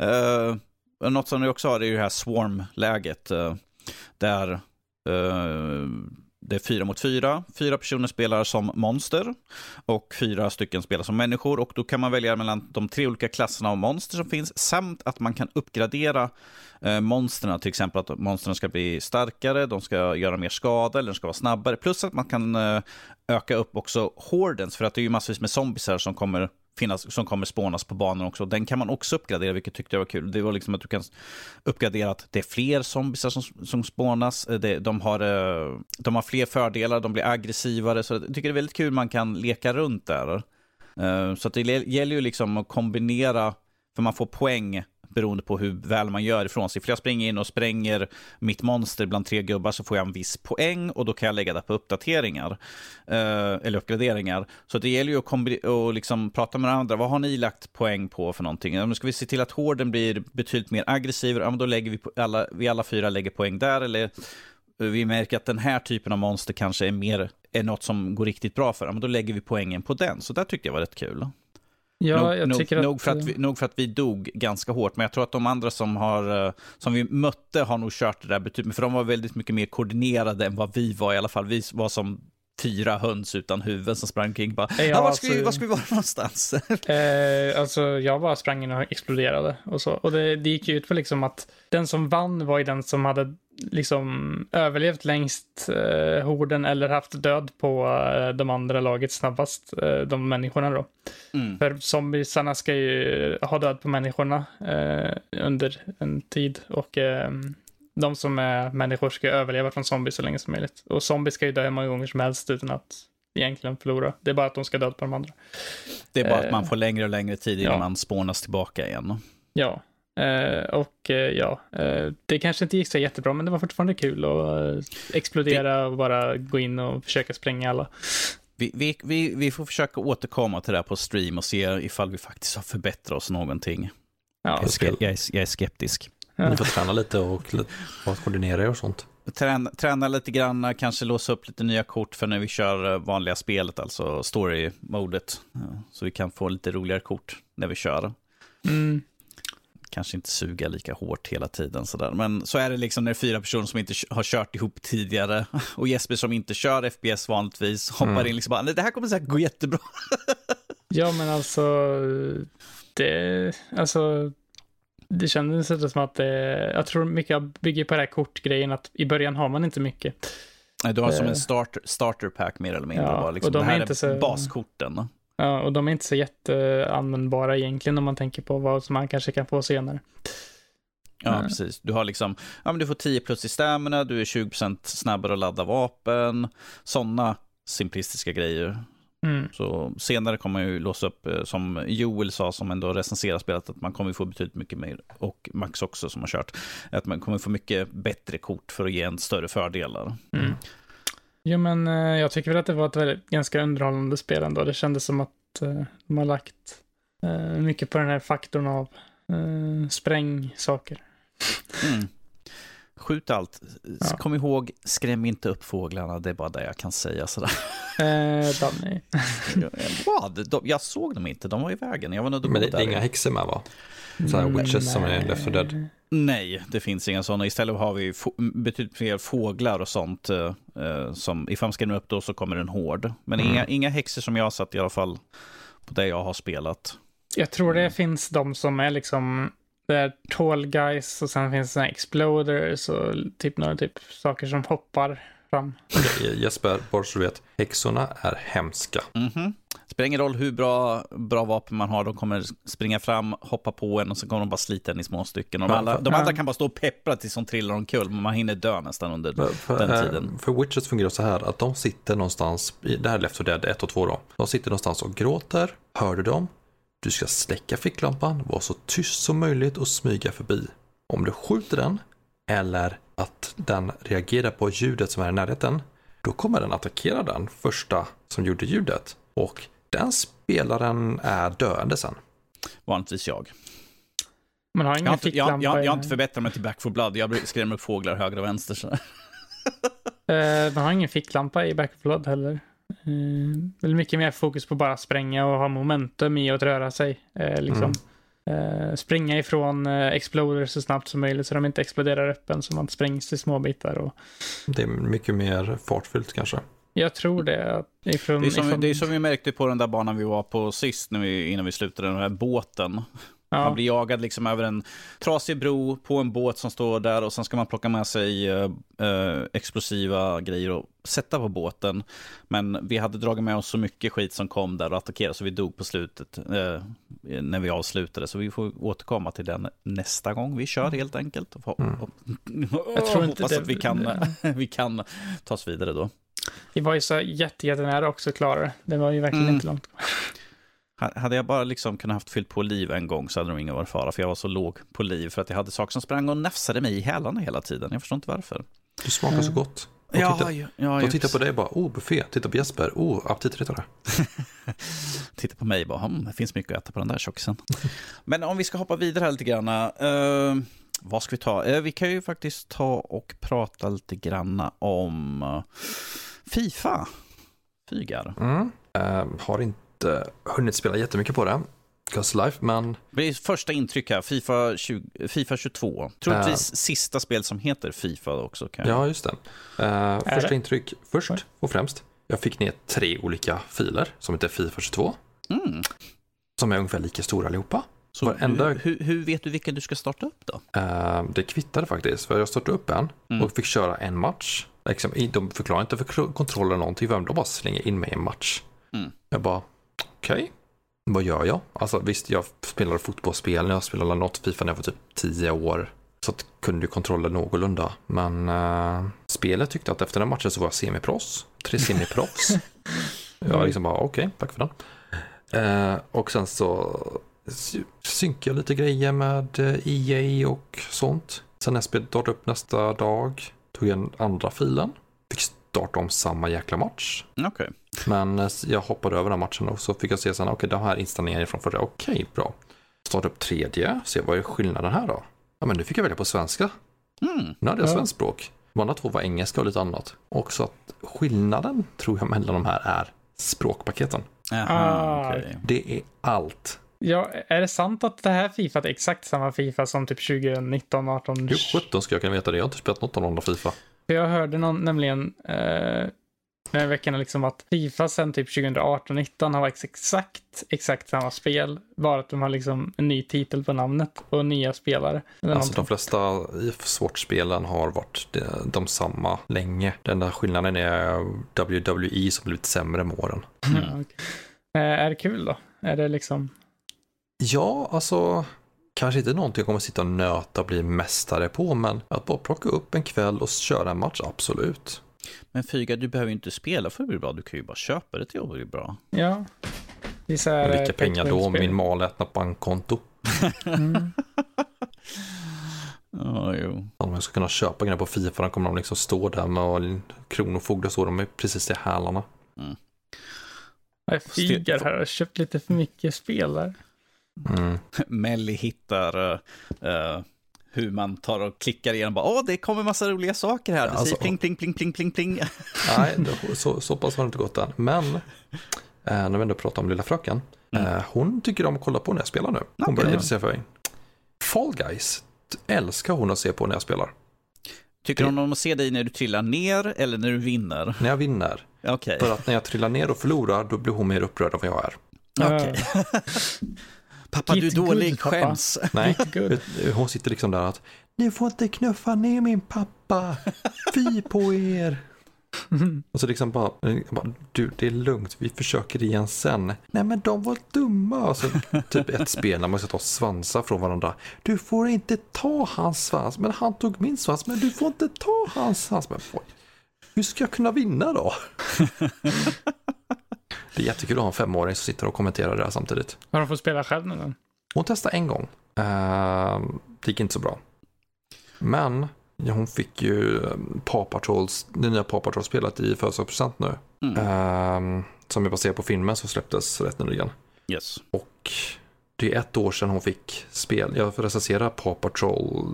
uh, Något som du också har är ju det här swarm-läget. Eh, där eh, det är fyra mot fyra. Fyra personer spelar som monster och fyra stycken spelar som människor. Och då kan man välja mellan de tre olika klasserna av monster som finns samt att man kan uppgradera eh, monstren. Till exempel att monstren ska bli starkare, de ska göra mer skada eller de ska vara snabbare. Plus att man kan eh, öka upp också hordens för att det är ju massvis med zombisar som kommer finnas, som kommer spånas på banan också. Den kan man också uppgradera, vilket tyckte jag var kul. Det var liksom att du kan uppgradera att det är fler zombiesar som, som spånas. Eh, det, de, har, eh, de har fler fördelar, de blir aggressivare. Så jag tycker det är väldigt kul man kan leka runt där. Eh, så det gäller ju liksom att kombinera, för man får poäng beroende på hur väl man gör ifrån sig. För jag springer in och spränger mitt monster bland tre gubbar så får jag en viss poäng och då kan jag lägga det på uppdateringar. Eh, eller uppgraderingar. Så det gäller ju att och liksom prata med andra. Vad har ni lagt poäng på för någonting? Ja, ska vi se till att hården blir betydligt mer aggressiv. Ja, men då lägger vi, alla, vi alla fyra lägger poäng där. Eller eh, vi märker att den här typen av monster kanske är mer är något som går riktigt bra för. Ja, men då lägger vi poängen på den. Så det tyckte jag var rätt kul. Ja, nog, nog, att... Nog för att, vi, nog för att vi dog ganska hårt, men jag tror att de andra som, har, eh, som vi mötte har nog kört det där betydligt, för de var väldigt mycket mer koordinerade än vad vi var i alla fall. Vi var som fyra höns utan huvuden som sprang kring. Bara, ja, ah, var, ska alltså, vi, var ska vi vara någonstans? eh, alltså, jag bara sprang in och exploderade. Och, så. och det, det gick ju ut på liksom att den som vann var ju den som hade liksom överlevt längst eh, horden eller haft död på eh, de andra laget snabbast, eh, de människorna då. Mm. För zombiesarna ska ju ha död på människorna eh, under en tid och ehm, de som är människor ska överleva från zombies så länge som möjligt. Och zombies ska ju dö hur många gånger som helst utan att egentligen förlora. Det är bara att de ska döda på de andra. Det är bara att man eh, får längre och längre tid innan ja. man spånas tillbaka igen. Ja, Uh, och uh, ja, uh, det kanske inte gick så jättebra, men det var fortfarande kul att explodera och bara gå in och försöka spränga alla. Vi, vi, vi, vi, får försöka återkomma till det här på stream och se ifall vi faktiskt har förbättrat oss någonting. Ja, jag, är, jag, är, jag är skeptisk. Ja. Ni får träna lite och, och koordinera er och sånt. träna, träna lite grann, kanske låsa upp lite nya kort för när vi kör vanliga spelet, alltså story-modet. Så vi kan få lite roligare kort när vi kör. Mm. Kanske inte suga lika hårt hela tiden sådär. Men så är det liksom när är fyra personer som inte har kört ihop tidigare och Jesper som inte kör FPS vanligtvis hoppar mm. in liksom bara, det här kommer säkert gå jättebra. ja, men alltså, det, alltså, det kändes som att det, jag tror mycket bygger på det här kortgrejen, att i början har man inte mycket. Du har som en eh. starter, starter pack mer eller mindre. Ja, bara, liksom. och de det här är, inte så, baskorten. Ja, och de är inte så jätteanvändbara egentligen om man tänker på vad som man kanske kan få senare. Ja, mm. precis. Du har liksom, ja men du får 10 plus i stamina, du är 20% snabbare att ladda vapen, sådana simplistiska grejer. Mm. Så senare kommer man ju låsa upp, eh, som Joel sa, som ändå recenserar spelet, att man kommer få betydligt mycket mer, och Max också som har kört, att man kommer få mycket bättre kort för att ge en större fördelar. Mm. Jo, men eh, jag tycker väl att det var ett väldigt, ganska underhållande spel ändå. Det kändes som att eh, de har lagt eh, mycket på den här faktorn av eh, sprängsaker. Mm. Skjut allt. Ja. Kom ihåg, skräm inte upp fåglarna. Det är bara det jag kan säga sådär. Eh, Danny. Vad? Jag såg dem inte, de var i vägen. Jag var Men det, det är inga häxor med va? Sådana här witches mm, som är Left 4 Dead. Nej, det finns inga sådana. Istället har vi betydligt fler fåglar och sånt. Eh, eh, som ifall man skrämmer upp då så kommer den hård. Men mm. inga, inga häxor som jag har sett i alla fall på det jag har spelat. Jag tror det mm. finns de som är liksom det är tall guys och sen finns det exploders och typ några typ saker som hoppar fram. Jesper, bara så du vet, häxorna är hemska. Mm -hmm. Spelar ingen roll hur bra, bra vapen man har, de kommer springa fram, hoppa på en och så kommer de bara slita en i små stycken. De, alla, de andra kan bara stå och peppra tills de trillar omkull, men man hinner dö nästan under för, för, den tiden. För Witches fungerar så här att de sitter någonstans, i det här är Left 4 Dead 1 och 2 då, de sitter någonstans och gråter, hör du dem? Du ska släcka ficklampan, vara så tyst som möjligt och smyga förbi. Om du skjuter den, eller att den reagerar på ljudet som är i närheten, då kommer den attackera den första som gjorde ljudet. Och den spelaren är döende sen. Vanligtvis jag. Man har ingen jag, har inte, jag, jag, jag har inte förbättrat mig till Back for Blood. Jag skrämmer upp fåglar höger och vänster. Så. uh, man har ingen ficklampa i Back for Blood heller. Uh, väl mycket mer fokus på bara spränga och ha momentum i att röra sig. Uh, liksom. Mm. Uh, springa ifrån uh, exploders så snabbt som möjligt så de inte exploderar öppen så man sprängs i små bitar. Och... Det är mycket mer fartfyllt kanske. Jag tror det. Ifrån, det, är som, ifrån... det är som vi märkte på den där banan vi var på sist när vi, innan vi slutade, den här båten. Ja. Man blir jagad liksom över en trasig bro på en båt som står där och sen ska man plocka med sig uh, uh, explosiva grejer och sätta på båten. Men vi hade dragit med oss så mycket skit som kom där och attackerade så vi dog på slutet uh, när vi avslutade. Så vi får återkomma till den nästa gång vi kör helt enkelt. Och, mm. och, och, Jag tror inte hoppas det... att vi kan, vi kan ta oss vidare då. Vi var ju så jätte, jättenära också att klara det. Det var ju verkligen mm. inte långt. Hade jag bara liksom kunnat haft fyllt på liv en gång så hade det nog ingen varit fara. För jag var så låg på liv för att jag hade saker som sprang och nafsade mig i hälarna hela tiden. Jag förstår inte varför. Du smakar mm. så gott. De ja, tittar, ja, ja, de tittar på dig bara, oh buffé, titta på Jesper, oh aptitretare. titta på mig bara, hm, det finns mycket att äta på den där tjockisen. Men om vi ska hoppa vidare här lite grann. Uh, vad ska vi ta? Uh, vi kan ju faktiskt ta och prata lite grann om uh, Fifa. Fygar. Mm. har inte inte hunnit spela jättemycket på det. Cause Life, men... Det är första intryck här, Fifa, 20, FIFA 22. Troligtvis uh, sista spel som heter Fifa också. Kan ja, just det. Uh, första det? intryck, först och främst. Jag fick ner tre olika filer som heter Fifa 22. Mm. Som är ungefär lika stora allihopa. Så Varenda... hur, hur, hur, vet du vilken du ska starta upp då? Uh, det kvittade faktiskt, för jag startade upp en mm. och fick köra en match. Liksom, de förklarar inte för kontrollen någonting, de bara slänger in mig i en match. Mm. Jag bara, okej, okay. vad gör jag? Alltså visst, jag spelade fotbollsspel när jag spelade något Fifa när jag var typ tio år. Så att kunde ju kontrollen någorlunda. Men uh, spelet tyckte att efter den matchen så var jag semiproffs. Tre semiproffs. jag liksom bara, okej, okay, tack för den. Uh, och sen så synkade jag lite grejer med EA e och sånt. Sen när jag startade upp nästa dag tog jag den andra filen. Fick starta om samma jäkla match. Okay. Men eh, jag hoppade över den matchen och så fick jag se sen, okej, okay, det här installeringen från förra, okej, okay, bra. Starta upp tredje, se vad är skillnaden här då? Ja, men nu fick jag välja på svenska. Mm. Nu hade jag ja. svensk språk. De andra två var engelska och lite annat. Och så att skillnaden tror jag mellan de här är språkpaketen. Aha, Ah, okej. Det är allt. Ja, är det sant att det här Fifa är exakt samma Fifa som typ 2019, 18? Hur sjutton ska jag kunna veta det? Jag har inte spelat något av de andra Fifa. För jag hörde någon, nämligen eh, den veckan liksom att Fifa sen typ 2018-19 har varit exakt, exakt samma spel. Bara att de har liksom en ny titel på namnet och nya spelare. Alltså de någonting. flesta i sportspelen har varit de, de samma länge. Den enda skillnaden är WWE som blivit sämre med åren. Ja, okej. eh, är det kul då? Är det liksom... Ja, alltså kanske inte någonting jag kommer sitta och nöta och bli mästare på, men att bara plocka upp en kväll och köra en match, absolut. Men Fyga, du behöver ju inte spela för att bli bra. Du kan ju bara köpa det till att bli bra. Ja. Det är så här, eh, vilka to pengar då? Min malätna bankkonto. Mm. Ja, jo. Om jag ska kunna köpa grejer på Fifa, då kommer de liksom stå där med kronofogdar så de är precis i hälarna. Jag figar här och köpt lite för mycket spel där. Mm. Melly hittar eh, hur man tar och klickar igenom. Bara, Åh, det kommer massa roliga saker här. Det Alltså- säger pling, pling, pling, pling, pling, pling. Nej, det- så, så pass har det inte gått än. Men, eh, när vi ändå pratar om lilla fröken, eh, hon tycker om att kolla på när jag spelar nu. Hon Okej. börjar intressera för mig. Fall Guys älskar hon att se på när jag spelar. Tycker hon om att se dig när du trillar ner eller när du vinner? När jag vinner. Okej. För att när jag trillar ner och förlorar, då blir hon mer upprörd än vad jag är. Okej. Pappa, du är dålig. pappa. Skäms. Nej, hon sitter liksom där att ni får inte knuffa ner min pappa. Fy på er. Och så liksom bara, bara, du det är lugnt, vi försöker igen sen. Nej men de var dumma. Alltså, typ ett spel när man ska ta svansar från varandra. Du får inte ta hans svans, men han tog min svans, men du får inte ta hans svans. Men, hur ska jag kunna vinna då? det är jättekul att ha en femåring som sitter och kommenterar det här samtidigt. Har de fått spela själv nu då? Hon testade en gång. Ehm, det gick inte så bra. Men hon fick ju ehm, Paw Patrols, det nya Paw Patrol-spelet i födelsedagspresent nu. Mm. Ehm, som är baserat på filmen som släpptes rätt nyligen. Yes. Och det är ett år sedan hon fick spel. Jag får recensera Paw Patrol,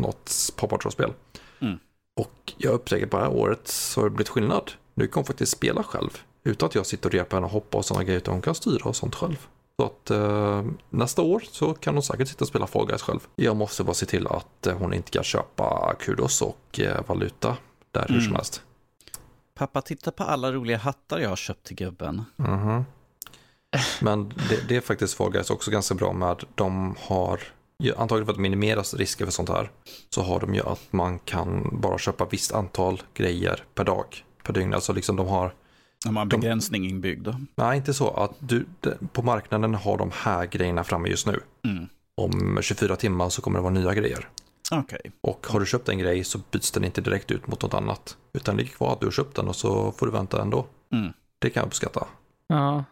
något Paw Patrol-spel. Mm. Och jag upptäcker på det här året så har det blivit skillnad. Nu kan hon faktiskt spela själv. Utan att jag sitter och repar henne och hoppa och sådana grejer. Utan hon kan styra och sånt själv. Så att eh, nästa år så kan hon säkert sitta och spela Fall Guys själv. Jag måste bara se till att eh, hon inte kan köpa kudos och eh, valuta där hur som Mm. helst. Pappa, titta på alla roliga hattar jag har köpt till gubben. Mhm. Men det, det är faktiskt Fall Guys också ganska bra med. De har, antagligen för att minimera risker för sånt här, så har de ju att man kan bara köpa visst antal grejer per dag, per dygn. Alltså liksom de har, De har en De- begränsning inbyggd. då. nej inte så att du, de- på marknaden har de här grejerna framme just nu. Mm. Om 24 timmar så kommer det vara nya grejer. Okej. Och har du köpt en grej så byts den inte direkt ut mot något annat. Utan det ligger kvar att du har köpt den och så får du vänta ändå. Mm. Det kan jag uppskatta. Ja.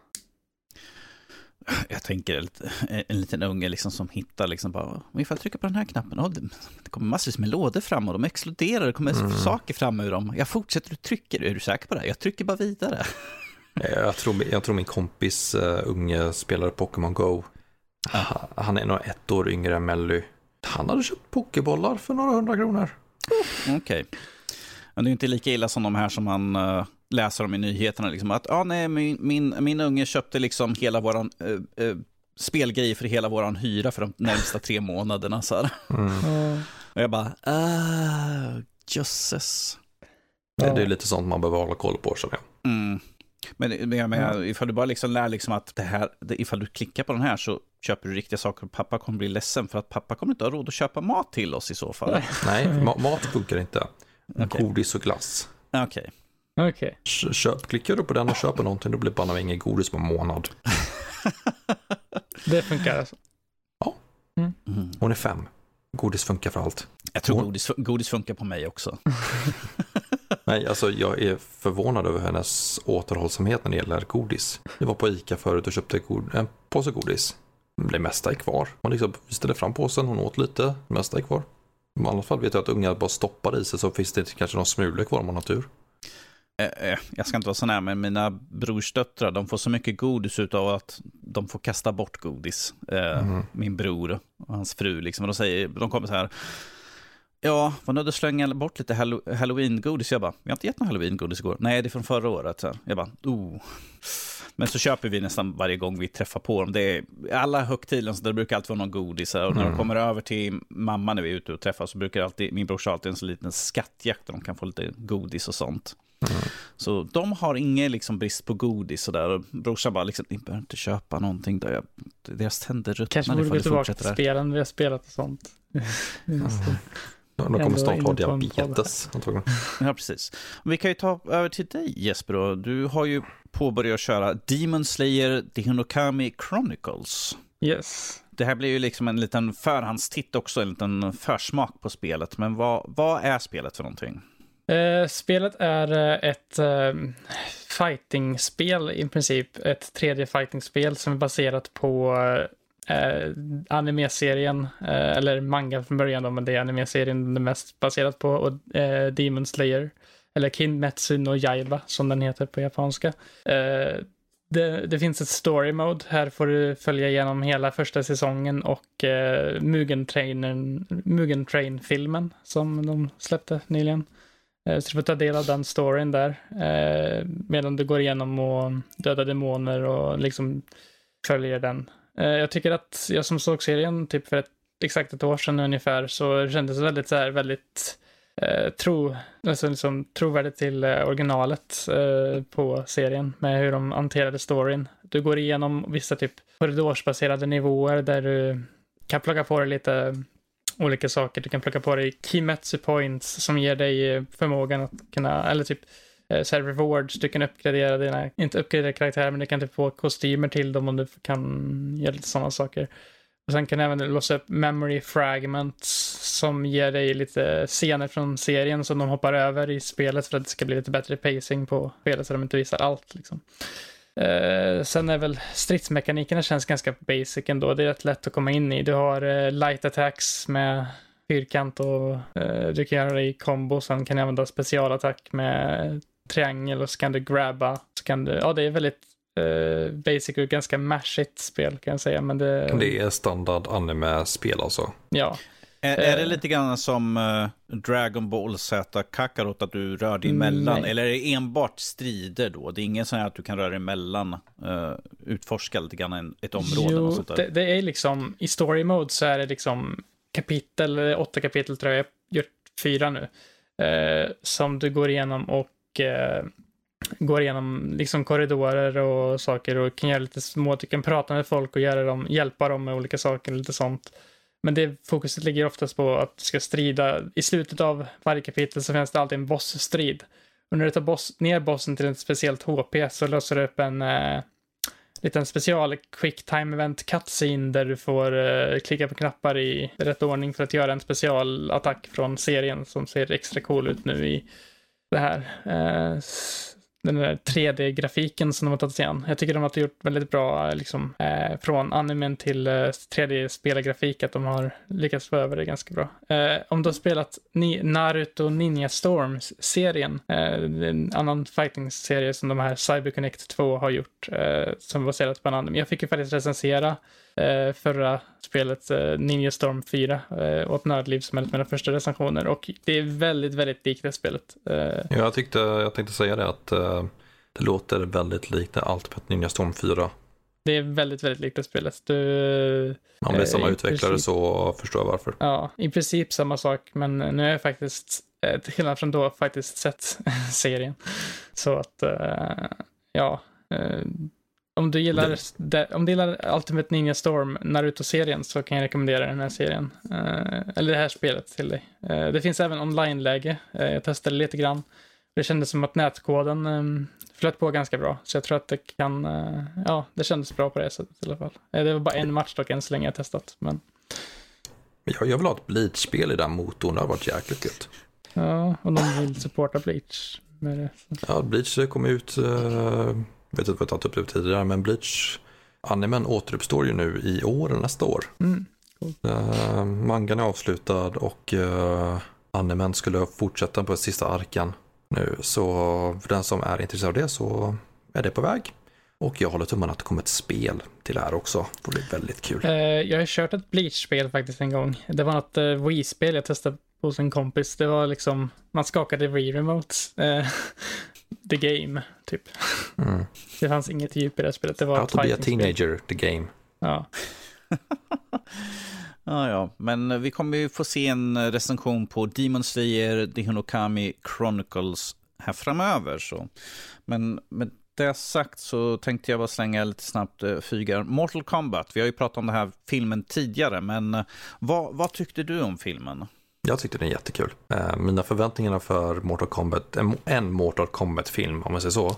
Jag tänker en liten unge liksom som hittar liksom bara, om ifall jag trycker på den här knappen, oh, det, kommer massvis med lådor fram och de exploderar, det kommer Mm. saker fram ur dem. Jag fortsätter, du trycker, är du säker på det? Jag trycker bara vidare. Eh, Jag tror, jag tror min kompis uh, unge spelare Pokémon Go. Ha- Han är nog ett år yngre än Melly. Han hade köpt pokébollar för några hundra kronor. Okej. Men det är inte lika illa som de här som man eh, läser om i nyheterna. Liksom, att ah, nej, min, min, min unge köpte liksom hela våran uh, uh, spelgrej för hela våran hyra för de närmsta tre månaderna. Så här. Mm. Och jag bara, ah, jösses. Det, det är lite sånt man behöver hålla koll på känner jag. Mm. Men, men jag menar, ifall du bara liksom lär liksom att det här, det, ifall du klickar på den här så köper du riktiga saker och pappa kommer bli ledsen för att pappa kommer inte ha råd att köpa mat till oss i så fall. Nej, ma- mat funkar inte. Okej. Godis och glass. Okej. Okej. Köp, klickar du på den och köper någonting då blir det banne inget godis på en månad. Det funkar alltså. Mm. Hon är fem. Godis funkar för allt. Jag tror Hon- godis, godis funkar på mig också. Nej, alltså jag är förvånad över hennes återhållsamhet när det gäller godis. Jag var på Ica förut och köpte god, en påse godis. Det mesta är kvar. Man liksom ställer fram påsen, hon åt lite, det mesta är kvar. I alla fall vet jag att ungar bara stoppar i sig så finns det kanske någon smulor kvar om man har tur. Eh, eh, jag ska inte vara sån här, men mina brorsdöttrar, de får så mycket godis utav att de får kasta bort godis. Mhm. Min bror och hans fru, liksom. Och de, säger, de kommer så här, Ja, var nöjd att slänga bort lite halloween-godis. Jag bara, vi har inte gett någon halloween-godis igår. Nej, det är från förra året. Så jag bara, oh. Men så köper vi nästan varje gång vi träffar på dem. Det är, alla högtider så det brukar alltid vara någon godis. Och när mm. de kommer över till mamma när vi är ute och träffas så brukar alltid, min brorsa alltid en sån liten skattjakt där de kan få lite godis och sånt. Mm. Så de har ingen liksom brist på godis och där. brorsan bara, liksom, ni behöver inte köpa någonting. Där jag, deras tänder ruttnar Kanske borde gå tillbaka till spelen vi har spelat och sånt. mm. De kommer snart ha diabetes antagligen. Ja, precis. Vi kan ju ta över till dig Jesper. Då. Du har ju påbörjat köra Demon Slayer The Hinokami Chronicles. Yes. Det här blir ju liksom en liten förhandstitt också, en liten försmak på spelet. Men vad, vad är spelet för någonting? Eh, spelet är eh, ett eh, fightingspel i princip. Ett tredje fightingspel som är baserat på eh, anime-serien, eh, eller manga från början då, men det är anime-serien den är mest baserat på, och eh, Demon Slayer, eller Kinmetsu no Yaiba som den heter på japanska. Eh, det, det, finns ett story mode. Här får du följa igenom hela första säsongen och eh, Mugen, Mugen Train-filmen som de släppte nyligen. Eh, så du får ta del av den storyn där. Eh, medan du går igenom och dödar demoner och liksom följer den eh, jag tycker att jag som såg serien typ för ett, exakt ett år sedan ungefär så kändes det väldigt så här, väldigt eh, tro, alltså liksom, trovärdigt till originalet eh, på serien med hur de hanterade storyn. Du går igenom vissa typ korridorsbaserade nivåer där du kan plocka på dig lite olika saker. Du kan plocka på dig Kimetsu points som ger dig eh, förmågan att kunna, eller typ eh, så här rewards, du kan uppgradera dina, inte uppgradera karaktärer, men du kan typ få kostymer till dem om du kan göra lite sådana saker. Och sen kan du även låsa upp memory fragments som ger dig lite scener från serien som de hoppar över i spelet för att det ska bli lite bättre pacing på spelet så de inte visar allt. Liksom. Uh, sen är väl stridsmekanikerna känns ganska basic ändå. Det är rätt lätt att komma in i. Du har uh, light attacks med fyrkant och uh, du kan göra det i kombo. Sen kan du använda specialattack med triangel och så kan du grabba. Så kan du, ja, det är väldigt uh, basic och ganska mashigt spel kan jag säga. Men det, det är standard anime-spel alltså? Ja. Är, är, det eh. lite grann som uh, Dragon Ball Z Kakarot, att du rör dig emellan? Nej. Eller är det enbart strider då? Det är ingen sån här att du kan röra dig emellan, uh, utforska lite grann ett område? Jo, sånt det, det, är liksom, i story mode så är det liksom kapitel, åtta kapitel tror jag, jag har gjort fyra nu, uh, som du går igenom och eh, går igenom liksom korridorer och saker och kan göra lite små, du kan prata med folk och göra dem, hjälpa dem med olika saker och lite sånt. Men det fokuset ligger oftast på att du ska strida. I slutet av varje kapitel så finns det alltid en bossstrid. Och när du tar boss, ner bossen till ett speciellt HP så löser du upp en eh, liten special quick time event cutscene där du får eh, klicka på knappar i rätt ordning för att göra en specialattack från serien som ser extra cool ut nu i det här. Eh, den där 3D-grafiken som de har tagit sig an. Jag tycker de har gjort väldigt bra, liksom, eh, från animen till eh, 3D-spelargrafik, att de har lyckats få över det ganska bra. Eh, om du har spelat Ni Naruto Ninja Storms-serien, eh, en annan fighting-serie som de här CyberConnect 2 har gjort, eh, som baserat på en anime. Jag fick ju faktiskt recensera eh, förra spelet eh, Ninja Storm 4 eh, åt Nördliv som är mina första recensioner och det är väldigt, väldigt likt det spelet. Eh. jag, tyckte, jag tänkte säga det att eh, det låter väldigt likt Ultimate Ninja Storm 4. Det är väldigt, väldigt likt det spelet. Du, Om det är samma utvecklare princip, så förstår jag varför. Ja, i princip samma sak, men nu har jag faktiskt, till skillnad från då, faktiskt sett serien. Så att, ja, om du gillar, det... om du gillar Ultimate Ninja Storm, Naruto-serien, så kan jag rekommendera den här serien. Uh, eller det här spelet till dig. Uh, det finns även online-läge. Uh, jag testade lite grann. Det kändes som att nätkoden um, flöt på ganska bra. Så jag tror att det kan, ja, det kändes bra på det sättet i alla fall. det var bara en match dock än så länge jag testat. Men... Jag, jag vill ha ett Bleach-spel i den motorn, det har varit jäkligt gött. Ja, och de vill supporta Bleach. Med det. Ja, Bleach kom ut jag vet inte vad jag tagit upp det tidigare, men Bleach animen återuppstår ju nu i år eller nästa år. Mm. Cool. Uh, mangan är avslutad och uh, animen skulle fortsätta på sista arken nu. Så för den som är intresserad av det så är det på väg. Och jag håller tummarna att det kommer ett spel till det här också. Det blir väldigt kul. Uh, jag har kört ett Bleach-spel faktiskt en gång. Det var något uh, Wii-spel jag testade på sin kompis. Det var liksom, man skakade re-remotes. Eh, the game, typ. Mm. Det fanns inget djup i det spelet. Det var How to be a teenager, the game. Ja. ja, ja, men vi kommer ju få se en recension på Demon Slayer, The Hinokami Chronicles här framöver. Så. Men med det sagt så tänkte jag bara slänga lite snabbt uh, fygar. Mortal Kombat, vi har ju pratat om den här filmen tidigare, men uh, vad, vad tyckte du om filmen? Jag tyckte den är jättekul. Uh, mina förväntningar för Mortal Kombat, en, en Mortal Kombat-film om man säger så,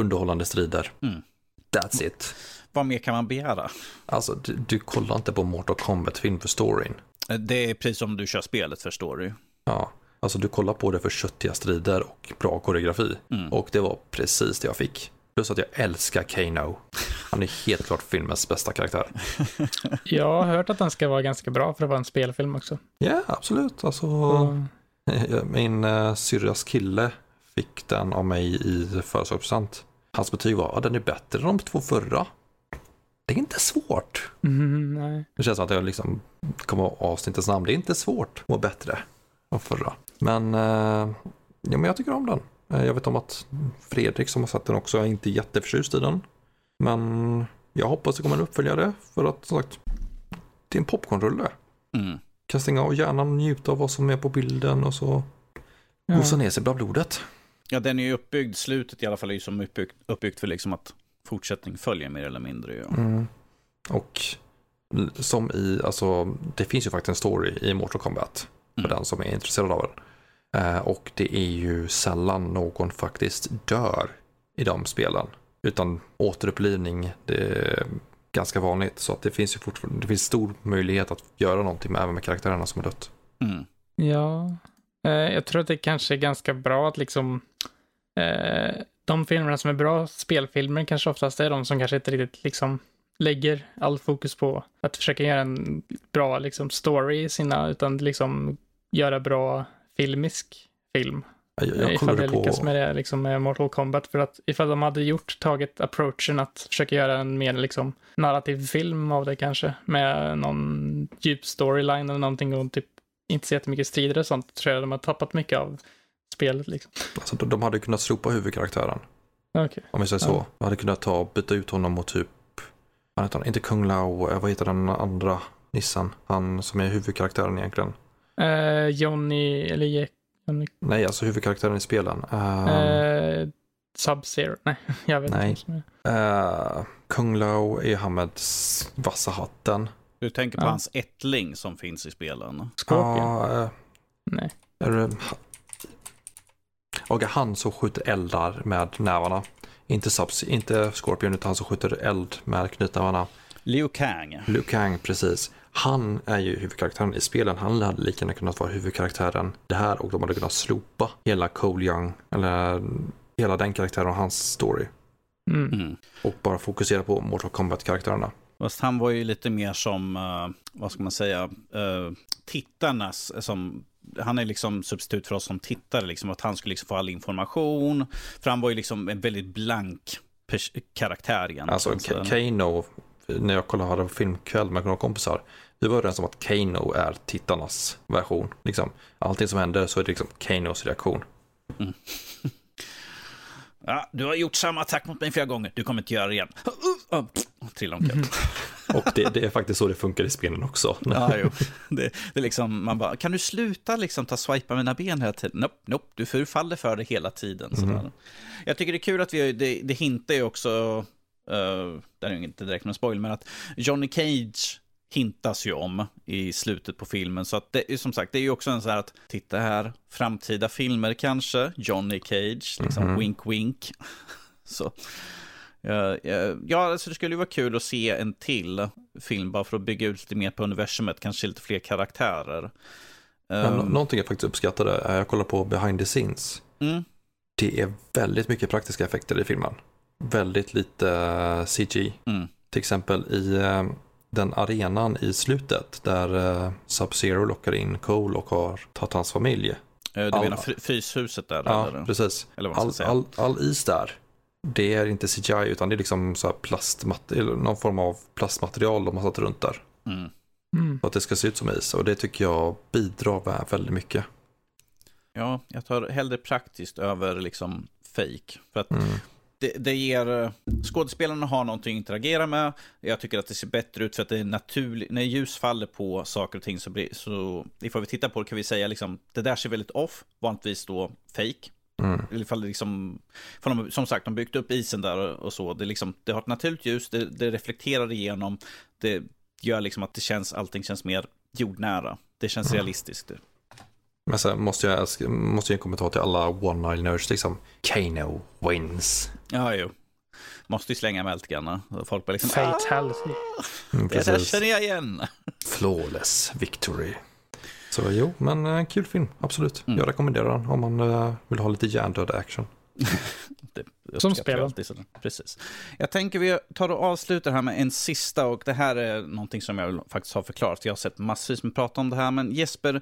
underhållande strider. Mm. That's it. Vad mer kan man begära? Alltså, du, du kollar inte på Mortal Kombat-film för storyn. Det är precis som du kör spelet för story. Ja, Alltså du kollar på det för köttiga strider och bra koreografi. Mm. Och det var precis det jag fick. Plus att jag älskar Kano. Han är helt klart filmens bästa karaktär. jag har hört att den ska vara ganska bra för att vara en spelfilm också. Ja, yeah, absolut. Alltså, mm. Min uh, syrras kille fick den av mig i födelsedagspresent. Hans betyg var att den är bättre än de två förra. Det är inte svårt. Mm, nej. Det känns som att jag liksom kommer ihåg avsnittets namn. Det är inte svårt att vara bättre än förra. Men, eh, ja, men jag tycker om den. Eh, jag vet om att Fredrik som har sett den också är inte jätteförtjust i den. Men jag hoppas det kommer en uppföljare för att som sagt, det är en popcornrulle. Mm. Kan stänga av hjärnan och njuta av vad som är på bilden och så ja. gosa ner sig bland blodet. Ja, den är ju uppbyggd, slutet i alla fall är ju som uppbyggt, uppbyggt för liksom att fortsättning följer mer eller mindre. Ja. Mm. Och som i, alltså det finns ju faktiskt en story i Mortal Kombat för mm. den som är intresserad av den. Eh, och det är ju sällan någon faktiskt dör i de spelen. Utan återupplivning, det är ganska vanligt. Så att det finns ju fortfarande, det finns stor möjlighet att göra någonting med, även med karaktärerna som har dött. Mm. Ja, eh, jag tror att det kanske är ganska bra att liksom eh, de filmerna som är bra spelfilmer kanske oftast är de som kanske inte riktigt liksom lägger all fokus på att försöka göra en bra liksom story i sina, utan liksom göra bra filmisk film. Jag, jag ifall det lyckas på... med det liksom med Mortal Kombat. För att ifall de hade gjort, tagit approachen att försöka göra en mer liksom narrativ film av det kanske. Med någon djup storyline eller någonting och typ inte så jättemycket strider och sånt. Tror jag de har tappat mycket av spelet liksom. Alltså de hade kunnat slopa huvudkaraktären. Okay. Om vi säger så. Ja. De hade kunnat ta byta ut honom mot typ, heter inte Kung Lao, eh, vad heter den andra nissen? Han som är huvudkaraktären egentligen. Uh, Johnny, eller Johnny... Nej, alltså huvudkaraktären i spelen. Uh, uh, Sub-Zero, nej, jag vet nej. inte. Uh, Kung Lao är han med vassa hatten. Du tänker på ja. hans ättling som finns i spelen? Scorpion? Uh, nej. Och han som skjuter eldar med nävarna. Inte, subs, inte Scorpion utan han som skjuter eld med knytnävarna. Liu Kang. Liu Kang, precis. Han är ju huvudkaraktären i spelen. Han hade lika gärna kunnat vara huvudkaraktären det här och de hade kunnat slopa hela Cole Young, eller hela den karaktären och hans story. Mm. mm. Och bara fokusera på Mortal Kombat-karaktärerna. Fast han var ju lite mer som, uh, vad ska man säga, uh, tittarnas, som han är liksom substitut för oss som tittare, liksom, att han skulle liksom få all information. För han var ju liksom en väldigt blank karaktär egentligen. Alltså Kano när jag kollade hade filmkväll med några kompisar, vi var överens om att Kano är tittarnas version. Liksom, allting som händer så är det liksom Kanos reaktion. Mm. Ja, du har gjort samma attack mot mig flera gånger, du kommer inte göra det igen. Trilla omkull. Mm. Och det, det, är faktiskt så det funkar i spelen också. Ja, jo. Det, det är liksom, man bara, kan du sluta liksom ta swipa mina ben hela tiden? Nope, nope, du förfaller för det hela tiden. Mm. Jag tycker det är kul att vi, det, det hintar ju också Uh, det är inte direkt någon spoil, men att Johnny Cage hintas ju om i slutet på filmen. Så att det är som sagt, det är ju också en sån här att titta här, framtida filmer kanske, Johnny Cage, liksom mm -hmm. wink wink. så. Ja, ja, alltså det skulle ju vara kul att se en till film bara för att bygga ut lite mer på universumet, kanske lite fler karaktärer. Men um, någonting jag faktiskt uppskattade är jag kollar på behind the scenes. Mm. Det är väldigt mycket praktiska effekter i filmen väldigt lite eh, CG. Mm. Till exempel i eh, den arenan i slutet där uh, Sub-Zero lockar in Cole och har tagit hans familj. Du all... menar fryshuset där? Ja, eller? precis. Eller all, all, all, is där, det är inte CGI utan det är liksom så här plastmat någon form av plastmaterial de har satt runt där. Mm. Mm. För att det ska se ut som is. Och det tycker jag bidrar väldigt mycket. Ja, jag tar hellre praktiskt över liksom fake. För att mm. Det, det ger, eh, skådespelarna har någonting att interagera med. Jag tycker att det ser bättre ut för att det är naturligt, när ljus faller på saker och ting så, blir, så ifall vi tittar på det kan vi säga liksom, det där ser väldigt off, vanligtvis då fake. Mm. Ifall det liksom, ifall de, som sagt, de byggt upp isen där och så. Det, liksom, det har ett naturligt ljus, det, det reflekterar igenom. Det gör liksom att det känns, allting känns mer jordnära. Det känns mm. realistiskt. Men sen måste jag, måste jag en kommentar till alla One Nile Nerds liksom. Kano wins. Ja, jo. Måste ju slänga med lite grann. Folk bara liksom... Fatality. Mm, det där känner jag igen. Flawless victory. Så jo, men en eh, kul film, absolut. Mm. Jag rekommenderar den om man uh, vill ha lite hjärndöd action. det Som spel. Precis. Jag tänker vi tar och avslutar här med en sista och det här är någonting som jag faktiskt har förklarat. Jag har sett massvis med prata om det här, men Jesper,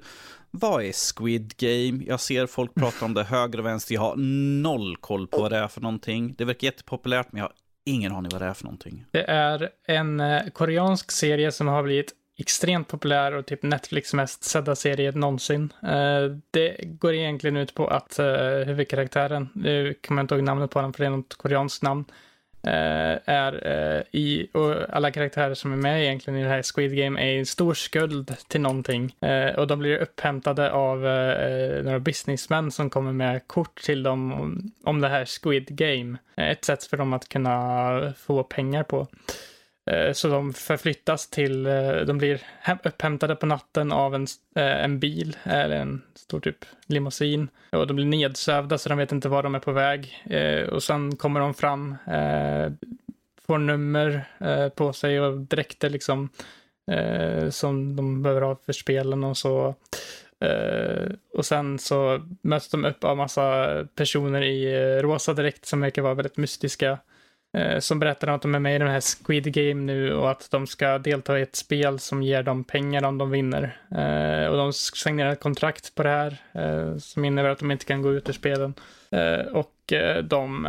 vad är Squid Game? Jag ser folk prata om det höger och vänster. Jag har noll koll på vad det är för någonting. Det verkar jättepopulärt, men jag har ingen aning vad det är för någonting. Det är en eh, koreansk serie som har blivit extremt populär och typ Netflix mest sedda serie någonsin. Eh, det går egentligen ut på att eh, huvudkaraktären, nu kommer jag inte ihåg namnet på den för det är något koreanskt namn, eh, är i, och alla karaktärer som är med egentligen i det här Squid Game är en stor skuld till någonting. och de blir upphämtade av några businessmän som kommer med kort till dem om, om det här Squid Game. Ett sätt för dem att kunna få pengar på. Eh, så de förflyttas till, eh, de blir upphämtade på natten av en, eh, en bil, eller en stor typ limousin. Och de blir nedsövda så de vet inte var de är på väg. Och sen kommer de fram, får nummer på sig och dräkter liksom som de behöver ha för spelen och så. och sen så möts de upp av massa personer i rosa direkt som verkar vara väldigt mystiska. Eh, som berättar att de är med i den här Squid Game nu och att de ska delta i ett spel som ger dem pengar om de vinner. Eh, och de signerar ett kontrakt på det här eh, som innebär att de inte kan gå ut ur spelen. Eh, och eh, de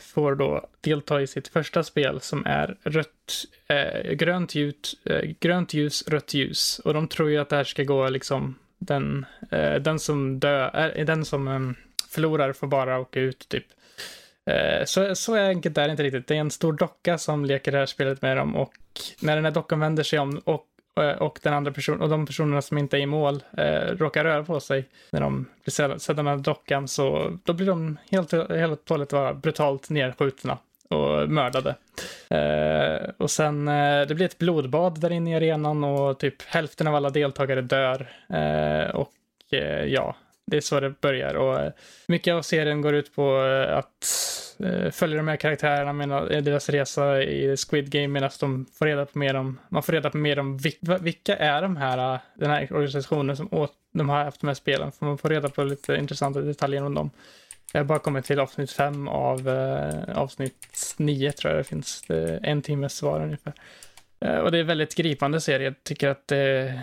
får då delta i sitt första spel som är rött, grönt, ljus, grönt ljus, rött ljus. Och de tror ju att det här ska gå liksom den, den som dör, den som ehm, förlorar får bara åka ut typ. Eh, så, så enkelt är det inte riktigt. Det är en stor docka som leker det här spelet med dem och när den här dockan vänder sig om och, eh, och den andra personen och de personerna som inte är i mål eh, råkar röra på sig när de blir sedda med dockan så då blir de helt, helt och hållet brutalt nedskjutna och mördade. Eh, och sen, eh, det blir ett blodbad där inne i arenan och typ hälften av alla deltagare dör. Eh, och eh, ja, det är så det börjar. Och eh, mycket av serien går ut på eh, att eh, följa de här karaktärerna med deras resa i Squid Game medan de får reda på mer om, man får reda på mer om vilka är de här, den här organisationen som åt, de har haft de här spelen. För man får reda på lite intressanta detaljer om dem. Jag har bara kommit till avsnitt fem av eh, avsnitt nio tror jag det finns. Det en timmes svar ungefär. Eh, och det är väldigt gripande serie. Jag tycker att det Eh,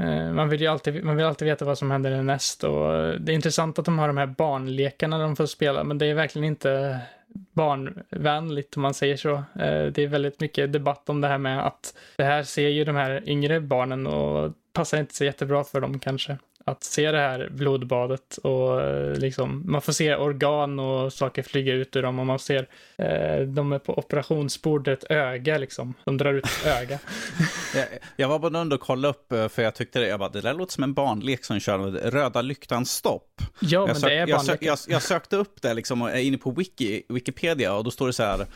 Eh, man vill ju alltid, man vill alltid veta vad som händer näst och det är intressant att de har de här barnlekarna de får spela, men det är verkligen inte barnvänligt om man säger så. Eh, det är väldigt mycket debatt om det här med att det här ser ju de här yngre barnen och passar inte så jättebra för dem kanske att se det här blodbadet och eh, liksom, man får se organ och saker flyga ut ur dem och man ser eh, de är på operationsbordet, öga liksom. De drar ut ett öga. jag, jag var bara och kollade upp eh, för jag tyckte det, jag bara, det där låter som en barnlek som kör röda lyktan stopp. Ja, jag men sök, det är. Jag, jag, jag, sökte upp det liksom och är inne på Wiki, Wikipedia och då står det så här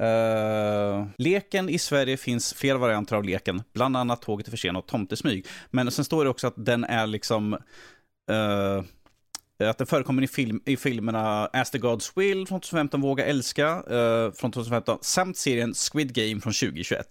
Uh, leken i Sverige finns flera varianter av leken, bland annat Tåget är försenat och Tomtesmyg. Men sen står det också att den är liksom uh, att den förekommer i, film, i filmerna As the Gods Will från 2015, Våga älska uh, från 2015, samt serien Squid Game från 2021.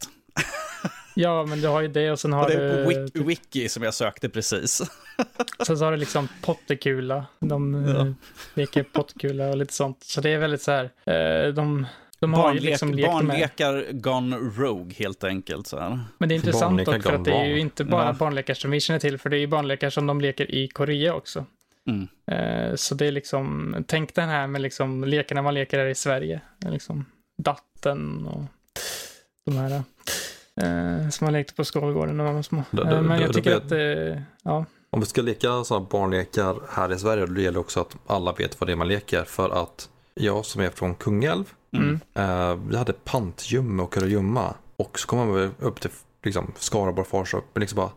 ja, men du har ju det och sen har du... Det är på wiki, typ... wiki som jag sökte precis. sen så har du liksom pottekula. De ja. leker pottekula och lite sånt. Så det är väldigt så här, de de har Barnlek, ju liksom barnlekar gone rogue helt enkelt. Så här. Men det är intressant dock för att det är ju inte bara ja. barnlekar som vi känner till, för det är ju barnlekar som de leker i Korea också. Mm. Eh, så det är liksom, tänk den här med liksom lekarna man leker här i Sverige. Liksom datten och de här. Eh, som man lekte på skolgården när man var små. Det- Eh, det- men det- jag det tycker att, eh, ja. Om vi ska leka sådana barnlekar här i Sverige, då gäller det också att alla vet vad det är man leker. För att jag som är från Kungälv, Mm. eh, vi hade pantgömma och kurragömma. Och så kommer man upp till liksom, Skaraborg, Farstorp, men liksom bara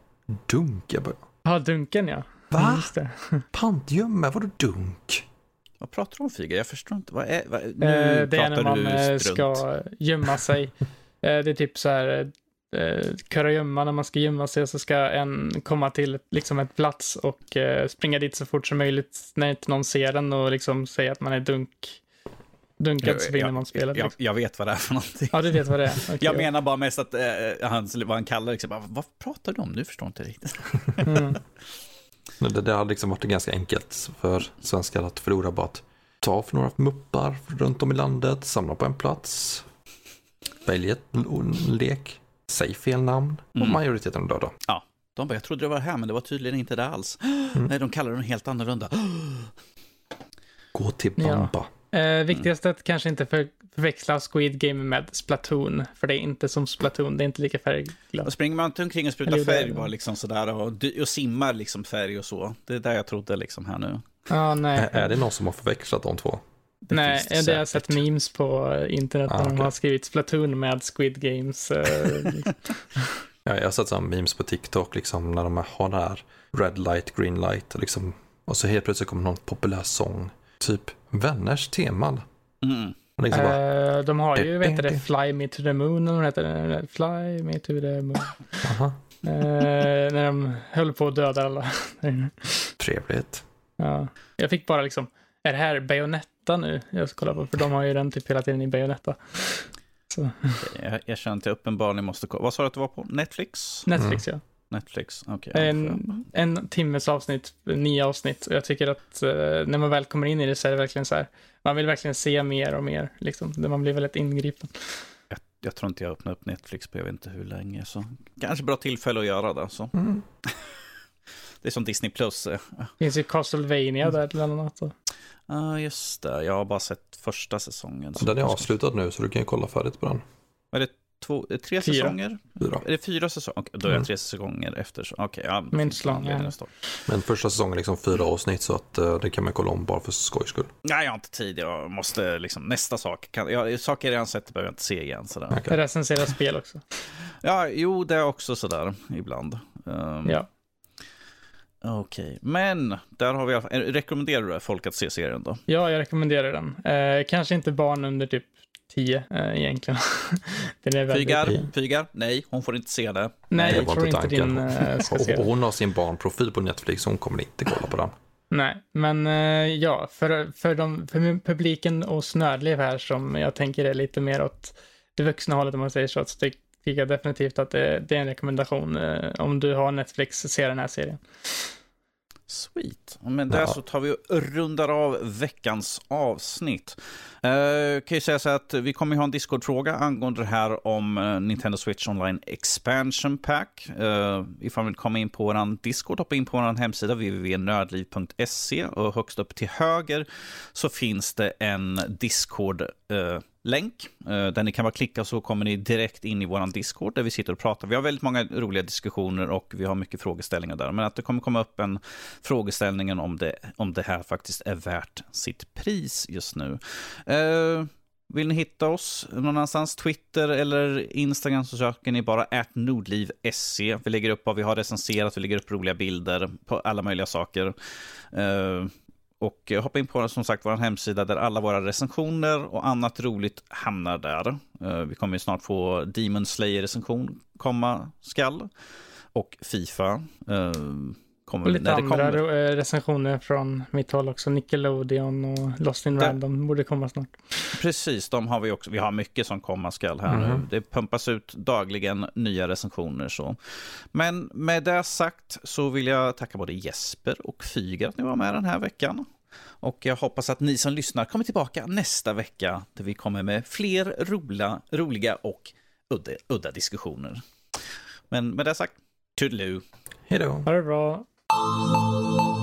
dunk. Jag bara, Ja, Dunken ja. Va? Mm, pantgömma, vadå dunk? Vad pratar du om Figa? Jag förstår inte. Vad är, vad, nu Eh, det är när pratar man eh, ska gömma sig. Eh, det är typ så här, kurragömma när man ska gömma sig så ska en komma till ett- liksom ett plats och springa dit så fort som möjligt när inte någon ser den och liksom säga att man är dunk. Dunkad så vinner man spelet. Jag, liksom. jag vet vad det är för någonting. Ja, du vet vad det är. Okej. Jag menar bara mest att eh, han, vad han kallar det, liksom, bara, vad pratar du om? Nu förstår jag inte riktigt. Mm. Men Det, det hade liksom varit ganska enkelt för svenskar att förlora bara att ta för några muppar runt om i landet, samla på en plats, välja ett l- lek, säg fel namn och Mm. majoriteten är döda. De bara, jag trodde det var här, men det var tydligen inte det alls. Nej, de kallar den helt annorlunda. Gå till Ja. Eh, viktigast att kanske inte för, förväxla Squid Game med Splatoon. För det är inte som Splatoon, det är inte lika färgglatt. Och springer man inte omkring och sprutar färg bara liksom sådär och, och simmar liksom färg och så. Det är där jag trodde liksom här nu. Ja, nej. Ä- Är det någon som har förväxlat de två? Det Nej, finns det har jag sett memes på internet Ah, där de har skrivit Splatoon med Squid Games. eh, Ja, jag har sett sådana memes på TikTok liksom när de har det här red light, green light och liksom och så helt plötsligt kommer någon populär sång. Typ vänners teman. Mm. Liksom bara, eh, de har ju, vet du det, Fly Me To The Moon, eller heter det? Fly Me To The Moon. aha, Eh, när de höll på att döda alla. trevligt. ja. Jag fick bara liksom, är det här Bayonetta nu jag ska kolla på? För de har ju den typ hela tiden i Bayonetta. Så, Jag, jag känner att jag uppenbarligen måste kolla. Vad sa du att det var på? Netflix? Netflix ja. Netflix, jag- En, en timmes avsnitt, nio avsnitt. Och jag tycker att eh, när man väl kommer in i det så är det verkligen så här, man vill verkligen se mer och mer, liksom. Där Man blir väldigt ingripen. jag, jag tror inte jag öppnar upp Netflix på jag vet inte hur länge. Så kanske bra tillfälle att göra det. Så. Mm. Det är som Disney Plus. eh. Det finns ju Castlevania där bland annat. Och, Ja, just det. Jag har bara sett första säsongen. så- Den är avslutad nu så du kan ju kolla färdigt på den. Är det två, det tre Fyra. säsonger? Fyra. Är det fyra säsonger? Okej, Då är det Mm. tre säsonger efter. Okej, ja. Minst lång. Men första säsongen är liksom fyra avsnitt så att eh, det kan man kolla om bara för skojs skull. Nej, jag har inte tid. Jag måste liksom, nästa sak. Kan, jag, saker jag redan sett behöver jag inte se igen. Sådär. Okej. recensera spel också. Ja, jo, det är också sådär ibland. Um, Ja. Okej, men där har vi i alla fall, rekommenderar du folk att se serien då? ja, jag rekommenderar den. Eh, kanske inte barn under typ 10 eh, egentligen. den är väldigt... Fygar? Fygar? Nej, hon får inte se det. Nej, Det jag tror inte din eh, ska Och, se den. hon har sin barnprofil på Netflix så hon kommer inte kolla på den. Nej, men eh, ja, för, för, de, för publiken och Snödliv här som jag tänker är lite mer åt det vuxna hållet om man säger så, så tycker jag definitivt att det, det är en rekommendation. Eh, om du har Netflix, se den här serien. Sweet. Men där Ja. så tar vi och rundar av veckans avsnitt. Uh, kan ju säga så att vi kommer ha en Discord-fråga angående det här om eh, Nintendo Switch Online Expansion Pack. Uh, ifall ni vill komma in på vår Discord, hoppa in på vår hemsida www.nördliv.se och högst upp till höger så finns det en Discord-länk länk eh, där ni kan bara klicka så kommer ni direkt in i vår Discord där vi sitter och pratar. Vi har väldigt många roliga diskussioner och vi har mycket frågeställningar där. Men att det kommer komma upp en frågeställning om det, om det här faktiskt är värt sitt pris just nu. Eh, vill ni hitta oss någon annanstans, Twitter eller Instagram, så söker ni bara nordliv.se. Vi lägger upp vad vi har recenserat, vi lägger upp roliga bilder på alla möjliga saker. Eh, och eh, hoppa in på som sagt vår hemsida där alla våra recensioner och annat roligt hamnar där. Eh, vi kommer ju snart få Demon Slayer-recension komma skall. Och Fifa. Eh, kommer Och lite när det andra eh, recensioner från mitt håll också. Nickelodeon och Lost in Där- Random borde komma snart. Precis, de har vi också. Vi har mycket som komma skall här nu. Mhm. Det pumpas ut dagligen nya recensioner. Så. Men med det sagt så vill jag tacka både Jesper och Fyga att ni var med den här veckan. Och jag hoppas att ni som lyssnar kommer tillbaka nästa vecka där vi kommer med fler roliga, roliga och udda, udda diskussioner. Men med det sagt, toodaloo! Hej då! Ha det bra. Música